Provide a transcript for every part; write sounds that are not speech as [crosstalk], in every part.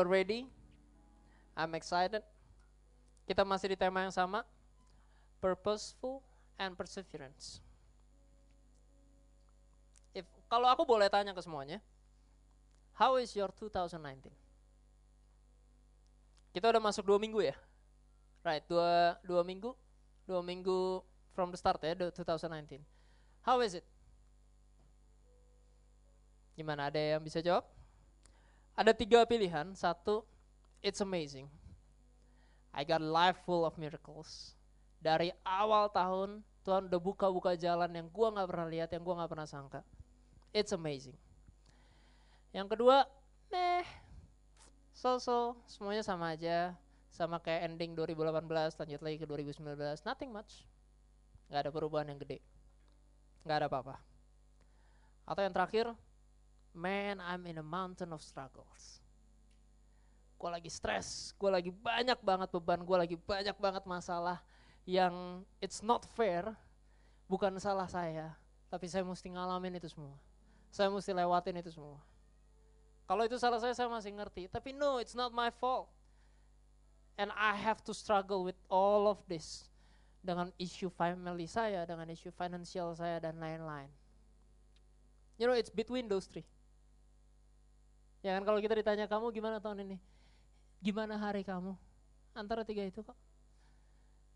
You're ready. I'm excited. Kita masih di tema yang sama, purposeful and perseverance. If kalau aku boleh tanya ke semuanya, how is your 2019? Kita udah masuk dua minggu ya, right? Dua dua minggu, dua minggu from the start ya, 2019. How is it? Gimana? Ada yang bisa jawab? Ada tiga pilihan. Satu, it's amazing. I got life full of miracles. Dari awal tahun Tuhan udah buka-buka jalan yang gua nggak pernah lihat, yang gua nggak pernah sangka. It's amazing. Yang kedua, meh, so-so, semuanya sama aja. Sama kayak ending 2018, lanjut lagi ke 2019, nothing much. Gak ada perubahan yang gede. Gak ada apa-apa. Atau yang terakhir, man I'm in a mountain of struggles. Gue lagi stres, gue lagi banyak banget beban, gue lagi banyak banget masalah yang it's not fair, bukan salah saya, tapi saya mesti ngalamin itu semua. Saya mesti lewatin itu semua. Kalau itu salah saya, saya masih ngerti. Tapi no, it's not my fault. And I have to struggle with all of this. Dengan isu family saya, dengan isu financial saya, dan lain-lain. You know, it's between those three. Ya kan kalau kita ditanya kamu gimana tahun ini? Gimana hari kamu? Antara tiga itu kok.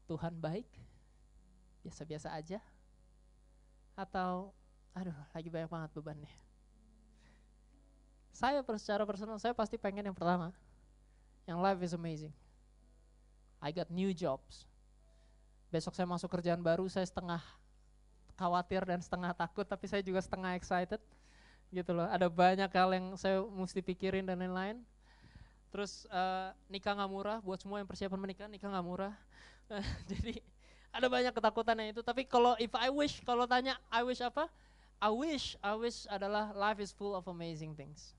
Tuhan baik, biasa-biasa aja. Atau, aduh lagi banyak banget bebannya. Saya secara personal, saya pasti pengen yang pertama. Yang life is amazing. I got new jobs. Besok saya masuk kerjaan baru, saya setengah khawatir dan setengah takut, tapi saya juga setengah excited. Gitu loh, ada banyak hal yang saya mesti pikirin dan lain-lain. Terus uh, nikah nggak murah, buat semua yang persiapan menikah, nikah nggak murah. [laughs] Jadi ada banyak ketakutan yang itu. Tapi kalau if I wish, kalau tanya I wish apa? I wish, I wish adalah life is full of amazing things.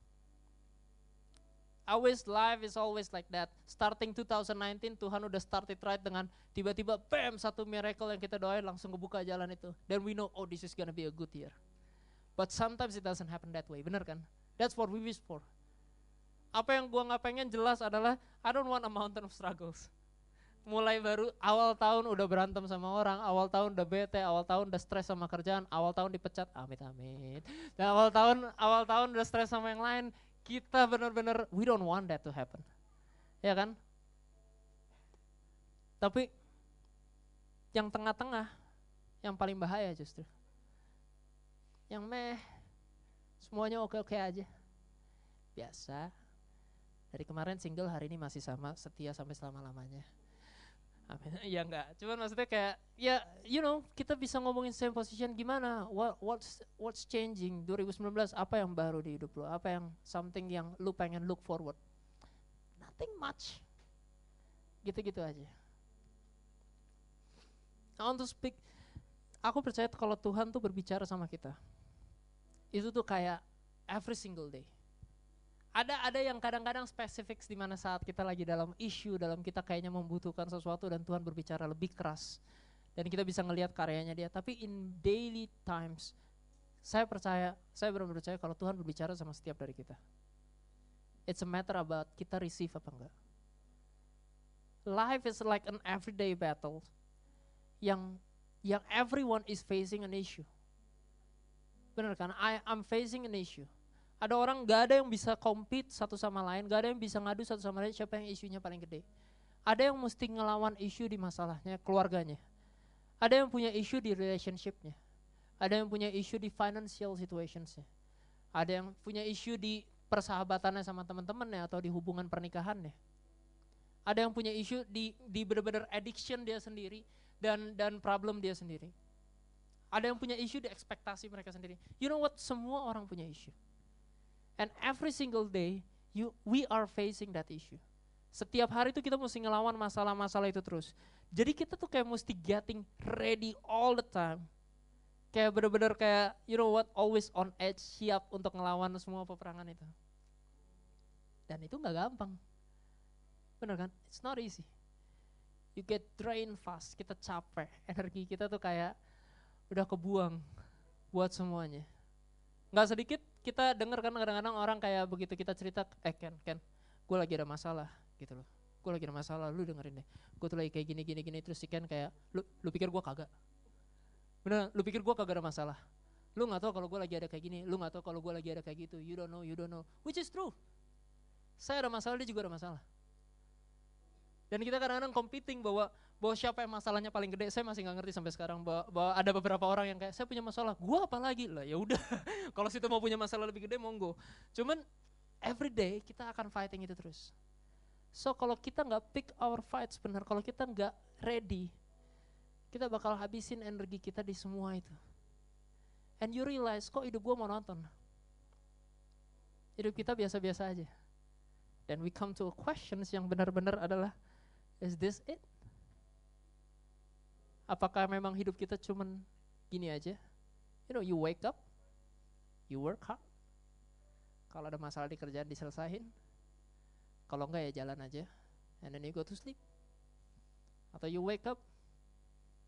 I wish life is always like that. Starting 2019 Tuhan udah started right dengan tiba-tiba bam satu miracle yang kita doain langsung kebuka jalan itu. Then we know oh this is gonna be a good year. But sometimes it doesn't happen that way, bener kan? That's what we wish for. Apa yang gua nggak pengen jelas adalah I don't want a mountain of struggles. Mulai baru awal tahun udah berantem sama orang, awal tahun udah bete, awal tahun udah stres sama kerjaan, awal tahun dipecat, amit amit. Dan awal tahun awal tahun udah stres sama yang lain, kita benar-benar we don't want that to happen. Ya kan? Tapi yang tengah-tengah yang paling bahaya justru. Yang meh semuanya oke-oke aja. Biasa. Dari kemarin single hari ini masih sama setia sampai selama-lamanya. Amin. [laughs] Ya enggak. Cuman maksudnya kayak ya you know, kita bisa ngomongin same position gimana? What what's what's changing 2019 apa yang baru di hidup lo? Apa yang something yang lu pengen look forward? Nothing much. Gitu-gitu aja. I want speak aku percaya kalau Tuhan tuh berbicara sama kita. Itu tuh kayak every single day. Ada ada yang kadang-kadang spesifik di mana saat kita lagi dalam isu dalam kita kayaknya membutuhkan sesuatu dan Tuhan berbicara lebih keras. Dan kita bisa ngelihat karyanya dia. Tapi in daily times saya percaya saya benar percaya kalau Tuhan berbicara sama setiap dari kita. It's a matter about kita receive apa enggak. Life is like an everyday battle yang yang everyone is facing an issue benar kan I I'm facing an issue ada orang gak ada yang bisa compete satu sama lain, gak ada yang bisa ngadu satu sama lain siapa yang isunya paling gede. Ada yang mesti ngelawan isu di masalahnya, keluarganya. Ada yang punya isu di relationshipnya. Ada yang punya isu di financial situationsnya. Ada yang punya isu di persahabatannya sama teman-temannya atau di hubungan pernikahannya. Ada yang punya isu di di benar-benar addiction dia sendiri dan dan problem dia sendiri. Ada yang punya isu di ekspektasi mereka sendiri. You know what? Semua orang punya isu. And every single day, you we are facing that issue. Setiap hari itu kita mesti ngelawan masalah-masalah itu terus. Jadi kita tuh kayak mesti getting ready all the time. Kayak bener-bener kayak, you know what, always on edge, siap untuk ngelawan semua peperangan itu. Dan itu nggak gampang. Bener kan? It's not easy. You get drained fast, kita capek. Energi kita tuh kayak udah kebuang buat semuanya. Nggak sedikit kita dengar kan kadang-kadang orang kayak begitu kita cerita, eh Ken, Ken, gue lagi ada masalah gitu loh. Gue lagi ada masalah, lu dengerin deh. Gue tuh lagi kayak gini gini gini terus si Ken kayak lu lu pikir gue kagak? Bener, lu pikir gue kagak ada masalah? Lu nggak tahu kalau gue lagi ada kayak gini, lu nggak tahu kalau gue lagi ada kayak gitu. You don't know, you don't know. Which is true. Saya ada masalah, dia juga ada masalah. Dan kita kadang-kadang competing bahwa bahwa siapa yang masalahnya paling gede, saya masih nggak ngerti sampai sekarang bahwa, bahwa ada beberapa orang yang kayak saya punya masalah, gua apa lagi lah ya udah. [laughs] Kalau situ mau punya masalah lebih gede monggo. Cuman every day kita akan fighting itu terus. So kalau kita nggak pick our fights benar, kalau kita nggak ready, kita bakal habisin energi kita di semua itu. And you realize kok hidup gua nonton, Hidup kita biasa-biasa aja. Dan we come to a questions yang benar-benar adalah Is this it? Apakah memang hidup kita cuman gini aja? You know, you wake up, you work hard. Kalau ada masalah di kerjaan diselesain. Kalau enggak ya jalan aja. And then you go to sleep. Atau you wake up,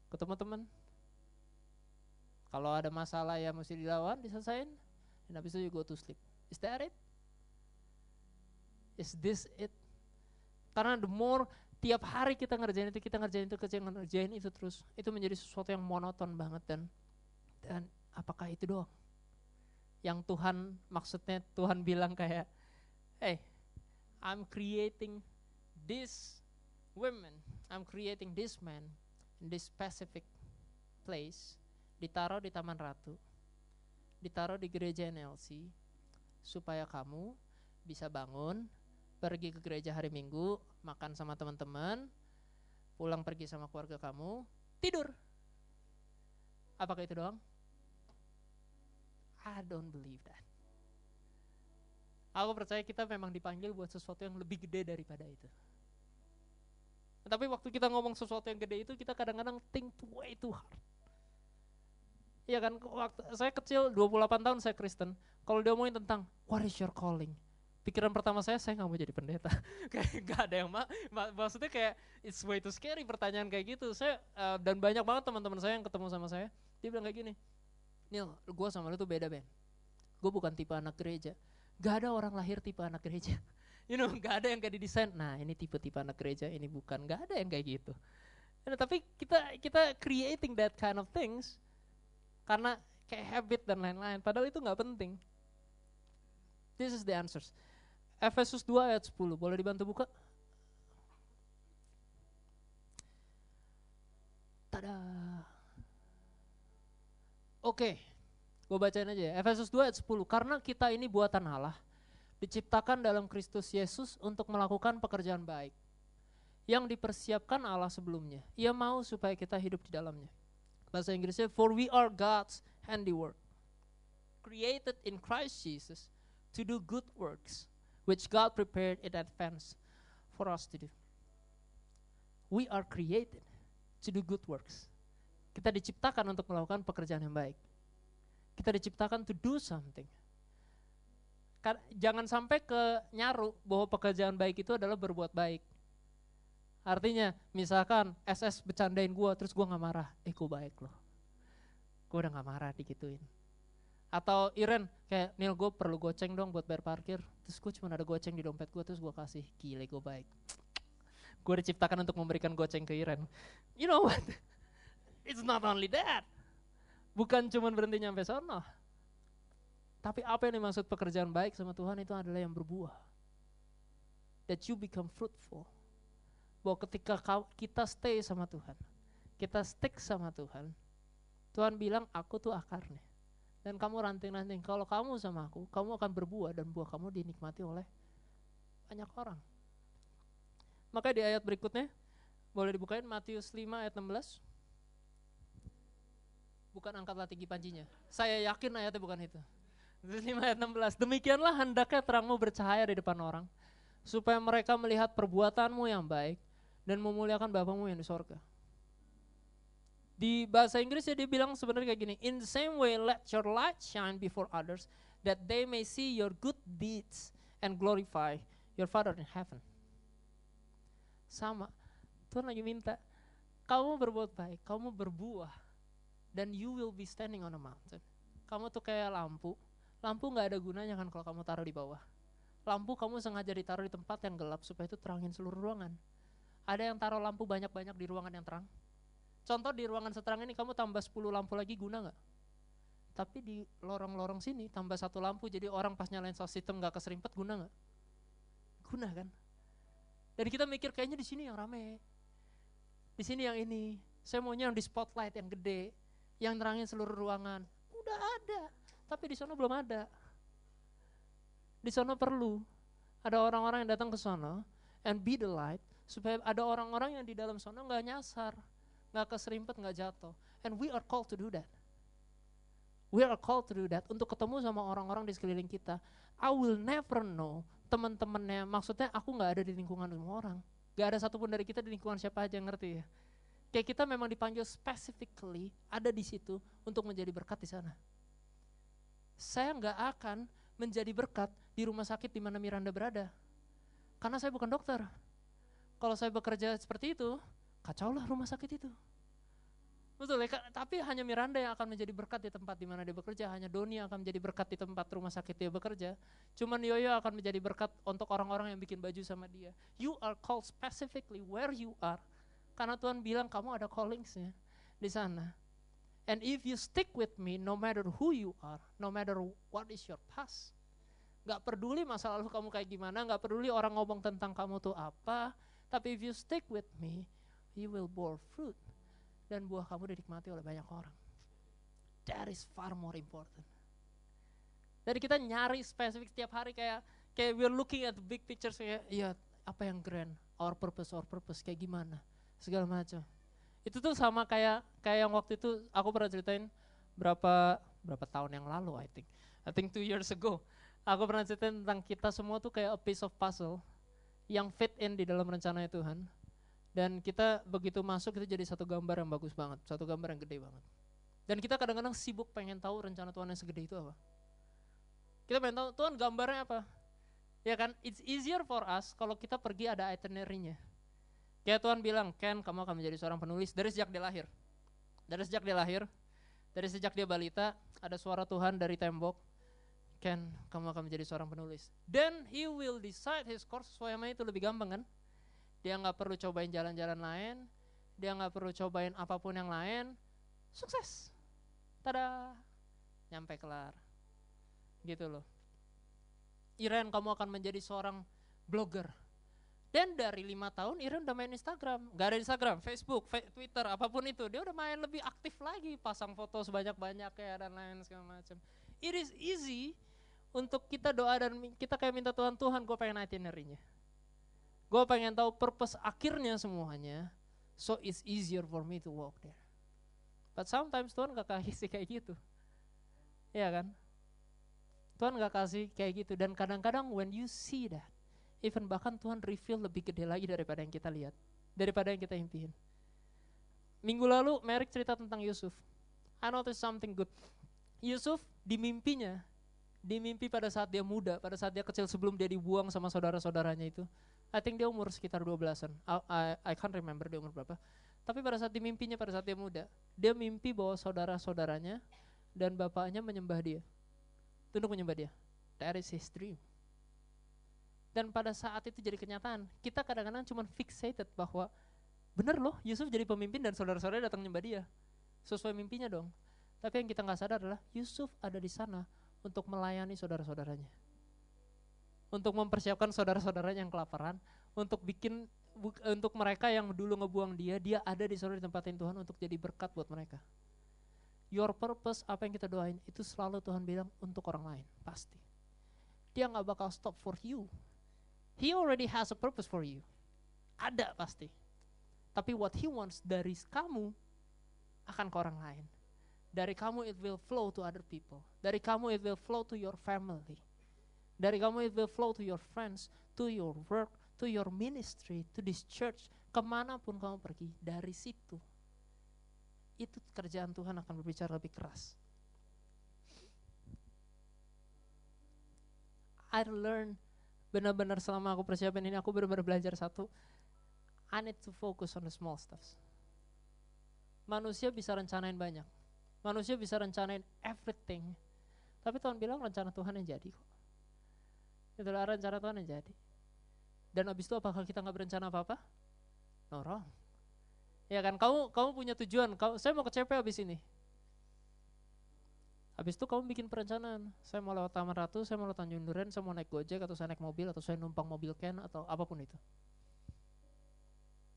ketemu teman. Kalau ada masalah yang mesti dilawan, diselesain. Dan habis itu you go to sleep. Is that it? Is this it? Karena the more tiap hari kita ngerjain itu, kita ngerjain itu, kerja ngerjain itu terus, itu menjadi sesuatu yang monoton banget dan dan apakah itu doang? Yang Tuhan maksudnya Tuhan bilang kayak, hey, I'm creating this women, I'm creating this man in this specific place, ditaruh di Taman Ratu, ditaruh di gereja NLC, supaya kamu bisa bangun, pergi ke gereja hari Minggu, makan sama teman-teman, pulang pergi sama keluarga kamu, tidur. Apakah itu doang? I don't believe that. Aku percaya kita memang dipanggil buat sesuatu yang lebih gede daripada itu. Tapi waktu kita ngomong sesuatu yang gede itu kita kadang-kadang think way too hard. Iya kan, waktu saya kecil 28 tahun saya Kristen. Kalau dia ngomongin tentang what is your calling? Pikiran pertama saya saya nggak mau jadi pendeta. [laughs] Kayak nggak ada yang mak ma maksudnya kayak it's way too scary pertanyaan kayak gitu. Saya uh, dan banyak banget teman-teman saya yang ketemu sama saya dia bilang kayak gini Nil gue sama lu tuh beda Ben. Gue bukan tipe anak gereja. Gak ada orang lahir tipe anak gereja. [laughs] You know gak ada yang kayak didesain nah ini tipe-tipe anak gereja ini bukan. Gak ada yang kayak gitu. Nah, tapi kita kita creating that kind of things karena kayak habit dan lain-lain padahal itu nggak penting. This is the answers Efesus 2 ayat 10, boleh dibantu buka? Tada. Oke, gue bacain aja ya. Efesus 2 ayat 10, karena kita ini buatan Allah, diciptakan dalam Kristus Yesus untuk melakukan pekerjaan baik yang dipersiapkan Allah sebelumnya. Ia mau supaya kita hidup di dalamnya. Bahasa Inggrisnya, for we are God's handiwork, created in Christ Jesus to do good works, which God prepared in advance for us to do. We are created to do good works. Kita diciptakan untuk melakukan pekerjaan yang baik. Kita diciptakan to do something. Jangan sampai ke nyaru bahwa pekerjaan baik itu adalah berbuat baik. Artinya, misalkan SS bercandain gue, terus gue gak marah. Eh, gue baik loh. Gue udah gak marah digituin atau Iren kayak Nil gue perlu goceng dong buat bayar parkir. Terus gue cuma ada goceng di dompet gue terus gue kasih gile gue baik. [tsk] Gue diciptakan untuk memberikan goceng ke Iren. You know what? [laughs] It's not only that. Bukan cuma berhenti nyampe sana tapi apa yang dimaksud pekerjaan baik sama Tuhan itu adalah yang berbuah. That you become fruitful. Bahwa ketika kita stay sama Tuhan kita stick sama Tuhan Tuhan bilang aku tuh akarnya dan kamu ranting-ranting. Kalau kamu sama aku, kamu akan berbuah dan buah kamu dinikmati oleh banyak orang. Maka di ayat berikutnya, boleh dibukain Matius 5 ayat 16. Bukan angkatlah tinggi pancinya. Saya yakin ayatnya bukan itu. Matius 5 ayat 16. Demikianlah hendaknya terangmu bercahaya di depan orang, supaya mereka melihat perbuatanmu yang baik dan memuliakan Bapamu yang di sorga. Di bahasa Inggris ya dia bilang sebenarnya kayak gini, in the same way let your light shine before others that they may see your good deeds and glorify your Father in heaven. Sama, Tuhan lagi minta, kamu berbuat baik, kamu berbuah, dan you will be standing on a mountain. Kamu tuh kayak lampu, lampu nggak ada gunanya kan kalau kamu taruh di bawah. lampu kamu sengaja ditaruh di tempat yang gelap supaya itu terangin seluruh ruangan. Ada yang taruh lampu banyak-banyak di ruangan yang terang. Contoh di ruangan seterang ini kamu tambah 10 lampu lagi guna nggak? Tapi di lorong-lorong sini tambah satu lampu jadi orang pas nyalain sound system nggak keserimpet guna nggak? Guna kan? Dan kita mikir kayaknya di sini yang rame. Di sini yang ini. Saya maunya yang di spotlight yang gede, yang nerangin seluruh ruangan. Udah ada, tapi di sana belum ada. Di sana perlu ada orang-orang yang datang ke sana and be the light supaya ada orang-orang yang di dalam sana nggak nyasar, nggak keserimpet, nggak jatuh. And we are called to do that. We are called to do that untuk ketemu sama orang-orang di sekeliling kita. I will never know teman-temannya. Maksudnya aku nggak ada di lingkungan semua orang. Gak ada satupun dari kita di lingkungan siapa aja ngerti ya. Kayak kita memang dipanggil specifically ada di situ untuk menjadi berkat di sana. Saya nggak akan menjadi berkat di rumah sakit di mana Miranda berada. Karena saya bukan dokter. Kalau saya bekerja seperti itu, kacaulah rumah sakit itu. Betul ya, tapi hanya Miranda yang akan menjadi berkat di tempat di mana dia bekerja, hanya Doni yang akan menjadi berkat di tempat rumah sakit dia bekerja. Cuman Yoyo akan menjadi berkat untuk orang-orang yang bikin baju sama dia. You are called specifically where you are. Karena Tuhan bilang kamu ada callingsnya di sana. And if you stick with me, no matter who you are, no matter what is your past, gak peduli masa lalu kamu kayak gimana, gak peduli orang ngomong tentang kamu tuh apa, tapi if you stick with me, you will bear fruit. Dan buah kamu dinikmati oleh banyak orang. That is far more important. Jadi kita nyari spesifik setiap hari kayak kayak we're looking at the big picture kayak ya apa yang grand, our purpose, our purpose kayak gimana, segala macam. Itu tuh sama kayak kayak yang waktu itu aku pernah ceritain berapa berapa tahun yang lalu I think. I think two years ago. Aku pernah ceritain tentang kita semua tuh kayak a piece of puzzle yang fit in di dalam rencana Tuhan. Dan kita begitu masuk itu jadi satu gambar yang bagus banget, satu gambar yang gede banget. Dan kita kadang-kadang sibuk pengen tahu rencana Tuhan yang segede itu apa. Kita pengen tahu Tuhan gambarnya apa. Ya kan, it's easier for us kalau kita pergi ada itinerary-nya. Kayak Tuhan bilang, Ken kamu akan menjadi seorang penulis dari sejak dia lahir. Dari sejak dia lahir, dari sejak dia balita, ada suara Tuhan dari tembok, Ken kamu akan menjadi seorang penulis. Then he will decide his course sesuai sama itu lebih gampang kan. Dia nggak perlu cobain jalan-jalan lain, dia nggak perlu cobain apa pun yang lain, sukses. Tada, nyampe kelar. Gitu loh. Iren kamu akan menjadi seorang blogger dan dari lima tahun Iren udah main Instagram, gak ada Instagram, Facebook, Twitter, apa pun itu, dia udah main lebih aktif lagi, pasang foto sebanyak-banyak ya dan lain segala macam. It is easy untuk kita doa dan kita kayak minta Tuhan, Tuhan gue pengen itinerary-nya. Gue pengen tahu purpose akhirnya semuanya, so it's easier for me to walk there. But sometimes Tuhan gak kasih kayak gitu. Iya kan? Tuhan gak kasih kayak gitu dan kadang-kadang when you see that, even bahkan Tuhan reveal lebih gede lagi daripada yang kita lihat, daripada yang kita impiin. Minggu lalu Merrick cerita tentang Yusuf. I noticed something good. Yusuf di mimpinya, di mimpi pada saat dia muda, pada saat dia kecil sebelum dia dibuang sama saudara-saudaranya itu, I think dia umur sekitar 12-an. I, I, I can't remember dia umur berapa. Tapi pada saat di mimpinya, pada saat dia muda, dia mimpi bahwa saudara-saudaranya dan bapaknya menyembah dia. Tunduk menyembah dia. That is his dream. Dan pada saat itu jadi kenyataan, kita kadang-kadang cuma fixated bahwa bener loh Yusuf jadi pemimpin dan saudara-saudara datang nyembah dia. Sesuai mimpinya dong. Tapi yang kita nggak sadar adalah Yusuf ada di sana untuk melayani saudara-saudaranya. Untuk mempersiapkan saudara-saudaranya yang kelaparan, untuk bikin untuk mereka yang dulu ngebuang dia, dia ada di sana di tempatin Tuhan untuk jadi berkat buat mereka. Your purpose, apa yang kita doain, itu selalu Tuhan bilang untuk orang lain, pasti. Dia nggak bakal stop for you, He already has a purpose for you. Ada pasti. Tapi what he wants dari kamu akan ke orang lain. Dari kamu it will flow to other people. Dari kamu it will flow to your family. Dari kamu it will flow to your friends, to your work, to your ministry, to this church. Ke mana pun kamu pergi, dari situ. Itu kerjaan Tuhan akan berbicara lebih keras. I learned benar-benar selama aku persiapin ini aku benar-benar belajar satu I need to focus on the small stuff manusia bisa rencanain banyak manusia bisa rencanain everything tapi Tuhan bilang rencana Tuhan yang jadi kok Itulah rencana Tuhan yang jadi. Dan abis itu apakah kita nggak berencana apa-apa? No wrong. Ya kan, kamu kamu punya tujuan. Kamu, saya mau ke CP abis ini. Habis itu kamu bikin perencanaan. Saya mau lewat Taman Ratu, saya mau lewat Tanjung Duren, saya mau naik Gojek atau saya naik mobil atau saya numpang mobil Ken atau apa pun itu.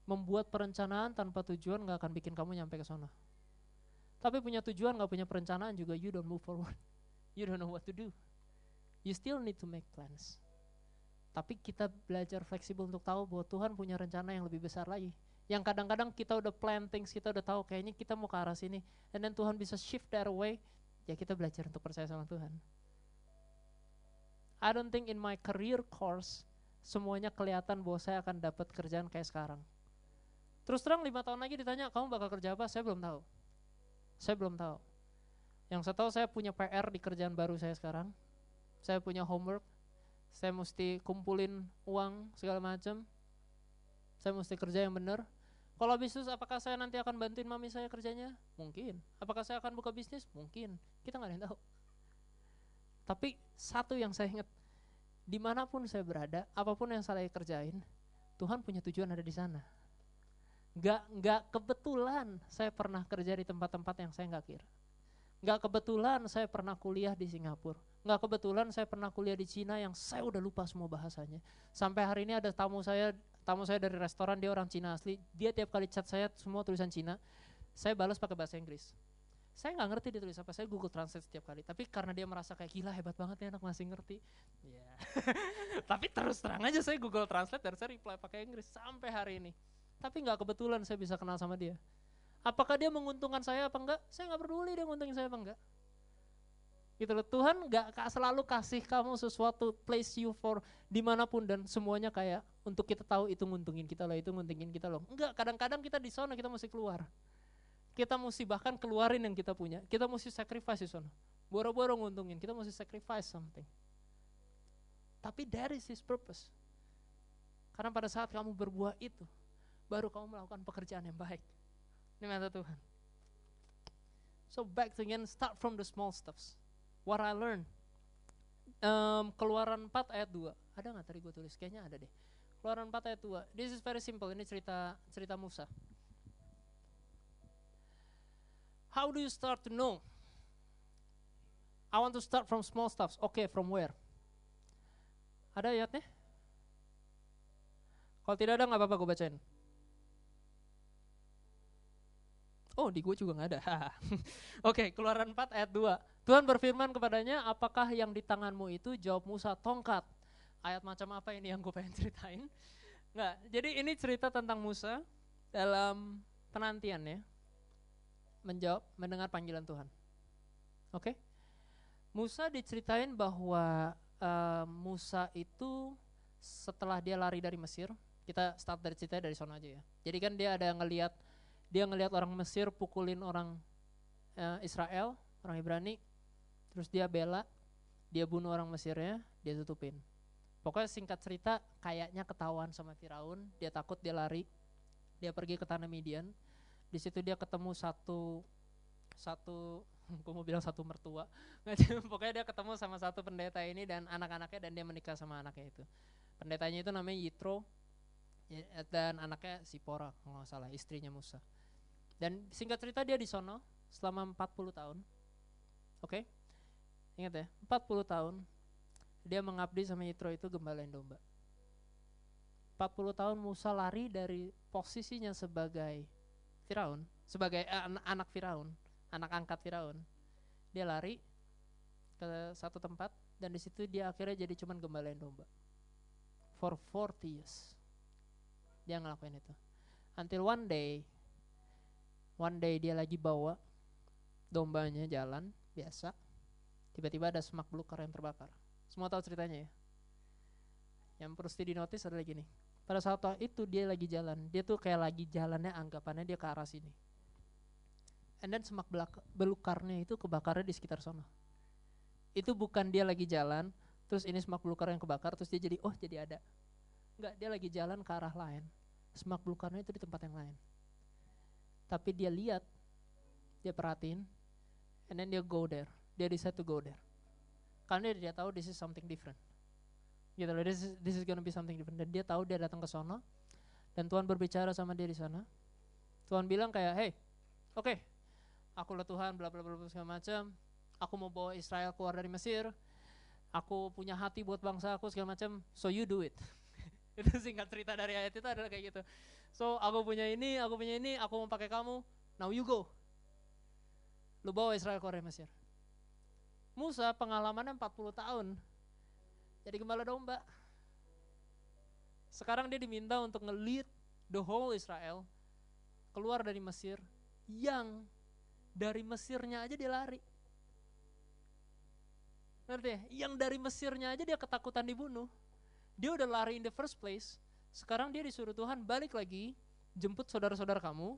Membuat perencanaan tanpa tujuan nggak akan bikin kamu nyampe ke sana. Tapi punya tujuan nggak punya perencanaan juga you don't move forward. [laughs] You don't know what to do. You still need to make plans. Tapi kita belajar fleksibel untuk tahu bahwa Tuhan punya rencana yang lebih besar lagi. Yang kadang-kadang kita udah plan things, kita udah tahu kayaknya kita mau ke arah sini. And then Tuhan bisa shift that away ya kita belajar untuk percaya sama Tuhan. I don't think in my career course semuanya kelihatan bahwa saya akan dapat kerjaan kayak sekarang. Terus terang lima tahun lagi ditanya kamu bakal kerja apa? Saya belum tahu. Saya belum tahu. Yang saya tahu saya punya PR di kerjaan baru saya sekarang. Saya punya homework. Saya mesti kumpulin uang segala macam. Saya mesti kerja yang benar. Kalau bisnis apakah saya nanti akan bantuin mami saya kerjanya? Mungkin. Apakah saya akan buka bisnis? Mungkin. Kita nggak ada yang tahu. Tapi satu yang saya ingat, di mana pun saya berada, apa pun yang saya kerjain, Tuhan punya tujuan ada di sana. Gak, gak kebetulan saya pernah kerja di tempat-tempat yang saya nggak kira. Gak kebetulan saya pernah kuliah di Singapura. Gak kebetulan saya pernah kuliah di Cina yang saya udah lupa semua bahasanya. Sampai hari ini ada tamu saya tamu saya dari restoran dia orang Cina asli. Dia tiap kali chat saya semua tulisan Cina. Saya balas pakai bahasa Inggris. Saya nggak ngerti dia tulis apa saya Google Translate setiap kali. Tapi karena dia merasa kayak gila hebat banget ya anak masih ngerti. Yeah. [laughs] tapi terus terang aja saya Google Translate dan saya reply pakai Inggris sampai hari ini. Tapi nggak kebetulan saya bisa kenal sama dia. Apakah dia menguntungkan saya apa enggak saya nggak peduli dia menguntungin saya apa enggak gitu loh. Tuhan nggak selalu kasih kamu sesuatu place you for di mana pun dan semuanya kayak untuk kita tahu itu nguntungin kita loh itu nguntungin kita loh. Enggak kadang-kadang kita di sana kita mesti keluar. Kita mesti bahkan keluarin yang kita punya. Kita mesti sacrifice di sana boro-boro nguntungin kita mesti sacrifice something. Tapi that is his purpose. Karena pada saat kamu berbuah itu baru kamu melakukan pekerjaan yang baik. Ini mata Tuhan. So back again start from the small stuffs what I learned. Um, keluaran 4 ayat 2. Ada nggak tadi gue tulis? Kayaknya ada deh. Keluaran 4 ayat 2. This is very simple. Ini cerita cerita Musa. How do you start to know? I want to start from small stuffs. Okay, from where? Ada ayatnya? Kalau tidak ada nggak apa-apa gue bacain. Oh di gue juga nggak ada. [laughs] Oke, okay, keluaran 4 ayat 2. Tuhan berfirman kepadanya, apakah yang di tanganmu itu? Jawab Musa, tongkat. Ayat macam apa ini yang gue pengen [laughs] ceritain? Enggak, jadi ini cerita tentang Musa dalam penantian ya. Menjawab, mendengar panggilan Tuhan. Oke? Okay? Musa diceritain bahwa uh, Musa itu setelah dia lari dari Mesir, kita start dari cerita dari sana aja ya. Jadi kan dia ada ngelihat dia ngelihat orang Mesir pukulin orang uh, Israel, orang Ibrani, terus dia bela dia bunuh orang Mesirnya dia tutupin. Pokoknya singkat cerita kayaknya ketahuan sama Firaun dia takut dia lari dia pergi ke tanah Midian. Di situ dia ketemu satu satu [laughs] aku mau bilang satu mertua. [laughs] Pokoknya dia ketemu sama satu pendeta ini dan anak-anaknya dan dia menikah sama anaknya itu. Pendetanya itu namanya Yitro ya, dan anaknya Sipora kalau nggak salah istrinya Musa dan singkat cerita dia di sono selama 40 tahun oke okay? Ingat ya, 40 tahun dia mengabdi sama Yitro itu gembalain domba. 40 tahun Musa lari dari posisinya sebagai Firaun, sebagai eh, anak Firaun, anak angkat Firaun. Dia lari ke satu tempat dan di situ dia akhirnya jadi cuman gembalain domba. For 40 years. Dia ngelakuin itu. Until one day one day dia lagi bawa dombanya jalan biasa tiba-tiba ada semak belukar yang terbakar. Semua tahu ceritanya ya. Yang perlu di notice adalah gini. Pada saat itu dia lagi jalan, dia tuh kayak lagi jalannya anggapannya dia ke arah sini. And then semak belukarnya itu kebakarnya di sekitar sana. Itu bukan dia lagi jalan, terus ini semak belukar yang kebakar, terus dia jadi, oh jadi ada. Enggak, dia lagi jalan ke arah lain. Semak belukarnya itu di tempat yang lain. Tapi dia lihat, dia perhatiin, and then dia go there dia decide to go there. Karena dia tahu this is something different. Gitu loh, this is, this is gonna be something different. Dan dia tahu dia datang ke sana, dan Tuhan berbicara sama dia di sana. Tuhan bilang kayak, hey, oke, okay, aku lah Tuhan, bla bla bla bla segala macam. Aku mau bawa Israel keluar dari Mesir. Aku punya hati buat bangsa aku segala macam. So you do it. [laughs] itu singkat cerita dari ayat itu adalah kayak gitu. So aku punya ini, aku punya ini, aku mau pakai kamu. Now you go. Lu bawa Israel dari Mesir. Musa pengalamannya 40 tahun. Jadi gembala domba. Sekarang dia diminta untuk ngelit the whole Israel keluar dari Mesir yang dari Mesirnya aja dia lari. Ngerti ya? Yang dari Mesirnya aja dia ketakutan dibunuh. Dia udah lari in the first place. Sekarang dia disuruh Tuhan balik lagi, jemput saudara-saudara kamu,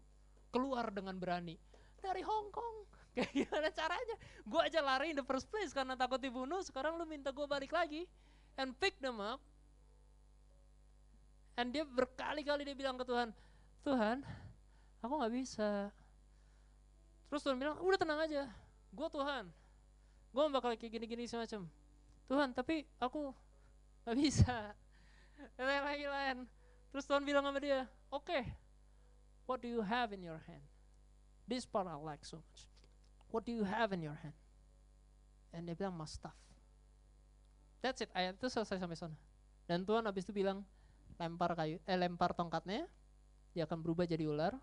keluar dengan berani. Dari Hong Kong. [laughs] Kayak gimana caranya? Gue aja lari in the first place karena takut dibunuh, sekarang lu minta gue balik lagi. And pick them up. And dia berkali-kali dia bilang ke Tuhan, Tuhan, aku gak bisa. Terus Tuhan bilang, udah tenang aja, gue Tuhan. Gue bakal kayak gini-gini semacam. Tuhan, tapi aku gak bisa. Dan lagi lain. Terus Tuhan bilang sama dia, oke, okay, what do you have in your hand? This part I like so much. What do you have in your hand? And dia bilang, my stuff. That's it, ayat itu selesai sampai sana. Dan Tuhan habis itu bilang, lempar kayu, eh lempar tongkatnya, dia akan berubah jadi ular.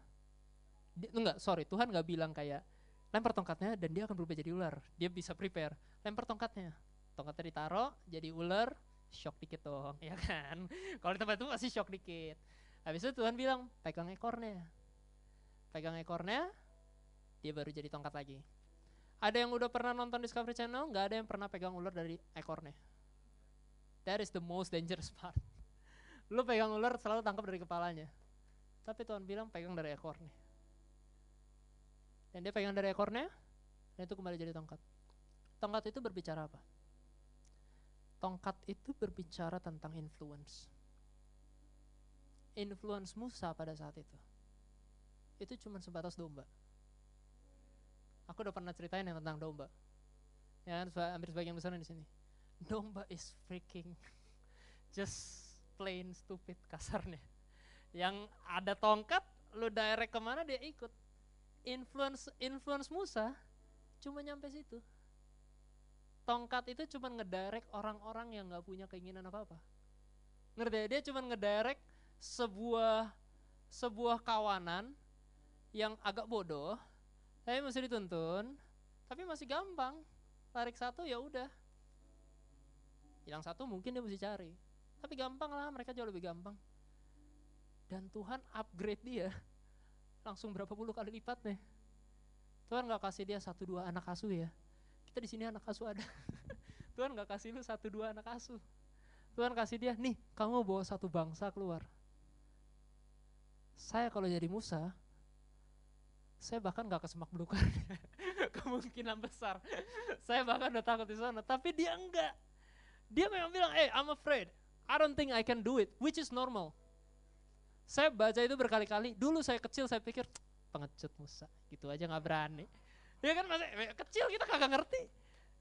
Dia, enggak, sorry, Tuhan nggak bilang kayak lempar tongkatnya dan dia akan berubah jadi ular. Dia bisa prepare. Lempar tongkatnya, tongkatnya ditaruh jadi ular, shock dikit dong, [laughs] ya kan? Kalau di tempat itu masih shock dikit. Habis itu Tuhan bilang, pegang ekornya. Pegang ekornya, dia baru jadi tongkat lagi. Ada yang udah pernah nonton Discovery Channel? Nggak ada yang pernah pegang ular dari ekornya. That is the most dangerous [laughs] part. Lu pegang ular selalu tangkap dari kepalanya. Tapi Tuhan bilang pegang dari ekornya. Dan dia pegang dari ekornya, dan itu kembali jadi tongkat. Tongkat itu berbicara apa? Tongkat itu berbicara tentang influence. Influence Musa pada saat itu. Itu cuma sebatas domba. Aku udah pernah ceritain yang tentang domba. Ya, hampir sebagian besar di sini. Domba is freaking [laughs] just plain stupid kasarnya. Yang ada tongkat, lu direct ke mana dia ikut. Influence influence Musa cuma nyampe situ. Tongkat itu cuma ngedirect orang-orang yang nggak punya keinginan apa-apa. Ngerti ya? Dia cuma ngedirect sebuah sebuah kawanan yang agak bodoh, tapi mesti dituntun, tapi masih gampang. Tarik satu ya udah. Hilang satu mungkin dia mesti cari. Tapi gampang lah, mereka jauh lebih gampang. Dan Tuhan upgrade dia langsung berapa puluh kali lipat nih. Tuhan gak kasih dia satu dua anak asuh ya. Kita di sini anak asuh ada. [laughs] Tuhan gak kasih lu satu dua anak asuh. Tuhan kasih dia, nih kamu bawa satu bangsa keluar. Saya kalau jadi Musa, saya bahkan gak ke semak belukar. [laughs] Kemungkinan besar. saya bahkan udah takut di sana. Tapi dia enggak. Dia memang bilang, eh hey, I'm afraid. I don't think I can do it, which is normal. Saya baca itu berkali-kali. Dulu saya kecil saya pikir, pengecut Musa. Gitu aja gak berani. Ya kan masih kecil kita kagak ngerti.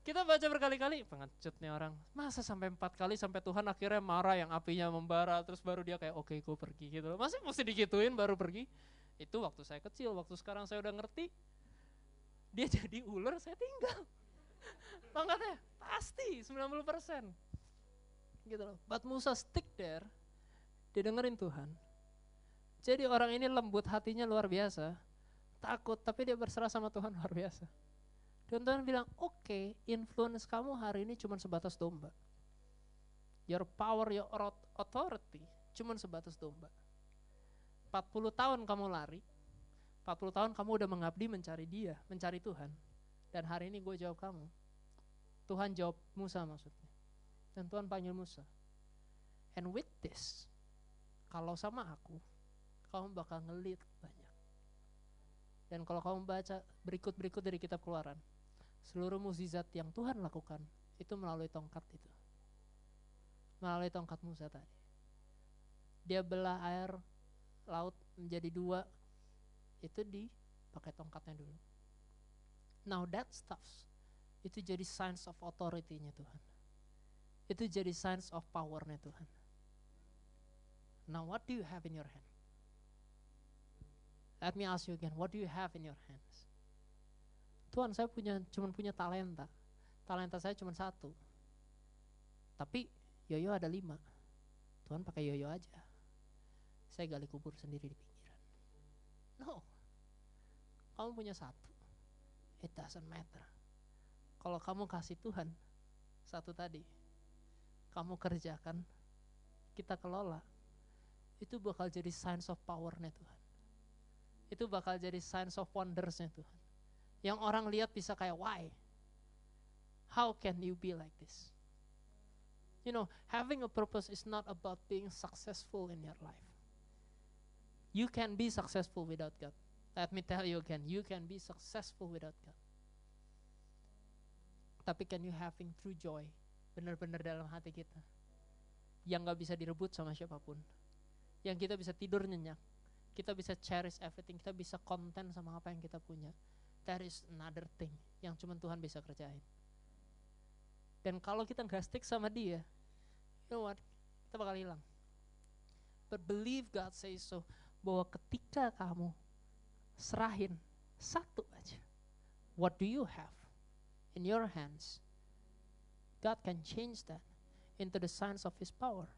Kita baca berkali-kali, pengecut nih orang. Masa sampai empat kali sampai Tuhan akhirnya marah yang apinya membara. Terus baru dia kayak, oke okay, gue pergi gitu. Masih mesti digituin baru pergi. Itu waktu saya kecil, waktu sekarang saya udah ngerti. Dia [laughs] jadi ular, saya tinggal. [laughs] Tongkatnya pasti 90%. Gitu loh. But Musa stick there, dia dengerin Tuhan. Jadi orang ini lembut hatinya luar biasa. Takut, tapi dia berserah sama Tuhan luar biasa. Dan Tuhan bilang, oke, okay, influence kamu hari ini cuma sebatas domba. Your power, your authority, cuma sebatas domba. 40 tahun kamu lari, 40 tahun kamu udah mengabdi mencari dia, mencari Tuhan. Dan hari ini gue jawab kamu. Tuhan jawab Musa maksudnya. Dan Tuhan panggil Musa. And with this, kalau sama aku, kamu bakal ngelit banyak. Dan kalau kamu baca berikut-berikut dari kitab keluaran, seluruh mukjizat yang Tuhan lakukan, itu melalui tongkat itu. Melalui tongkat Musa tadi. Dia belah air laut menjadi dua, itu dipakai tongkatnya dulu. Now that stuff itu jadi signs of authority-nya Tuhan. itu jadi signs of powernya Tuhan. Now what do you have in your hand? Let me ask you again, what do you have in your hands? Tuhan saya punya cuma punya talenta. Talenta saya cuma satu. Tapi yoyo ada lima. Tuhan pakai yoyo aja. Saya gali kubur sendiri di pinggiran. No. Kamu punya satu. It doesn't matter. Kalau kamu kasih Tuhan satu tadi, kamu kerjakan, kita kelola, itu bakal jadi signs of powernya Tuhan itu bakal jadi signs of wondersnya Tuhan. Yang orang lihat bisa kayak why? How can you be like this? You know, having a purpose is not about being successful in your life. You can be successful without God. Let me tell you again, you can be successful without God. Tapi can you having true joy benar-benar dalam hati kita yang gak bisa direbut sama siapa pun, yang kita bisa tidur nyenyak, kita bisa cherish everything, kita bisa konten sama apa yang kita punya. There is another thing yang cuma Tuhan bisa kerjain. Dan kalau kita nggak stick sama dia, you know what? Kita bakal hilang. But believe God says so, bahwa ketika kamu serahin satu aja, what do you have in your hands? God can change that into the signs of His power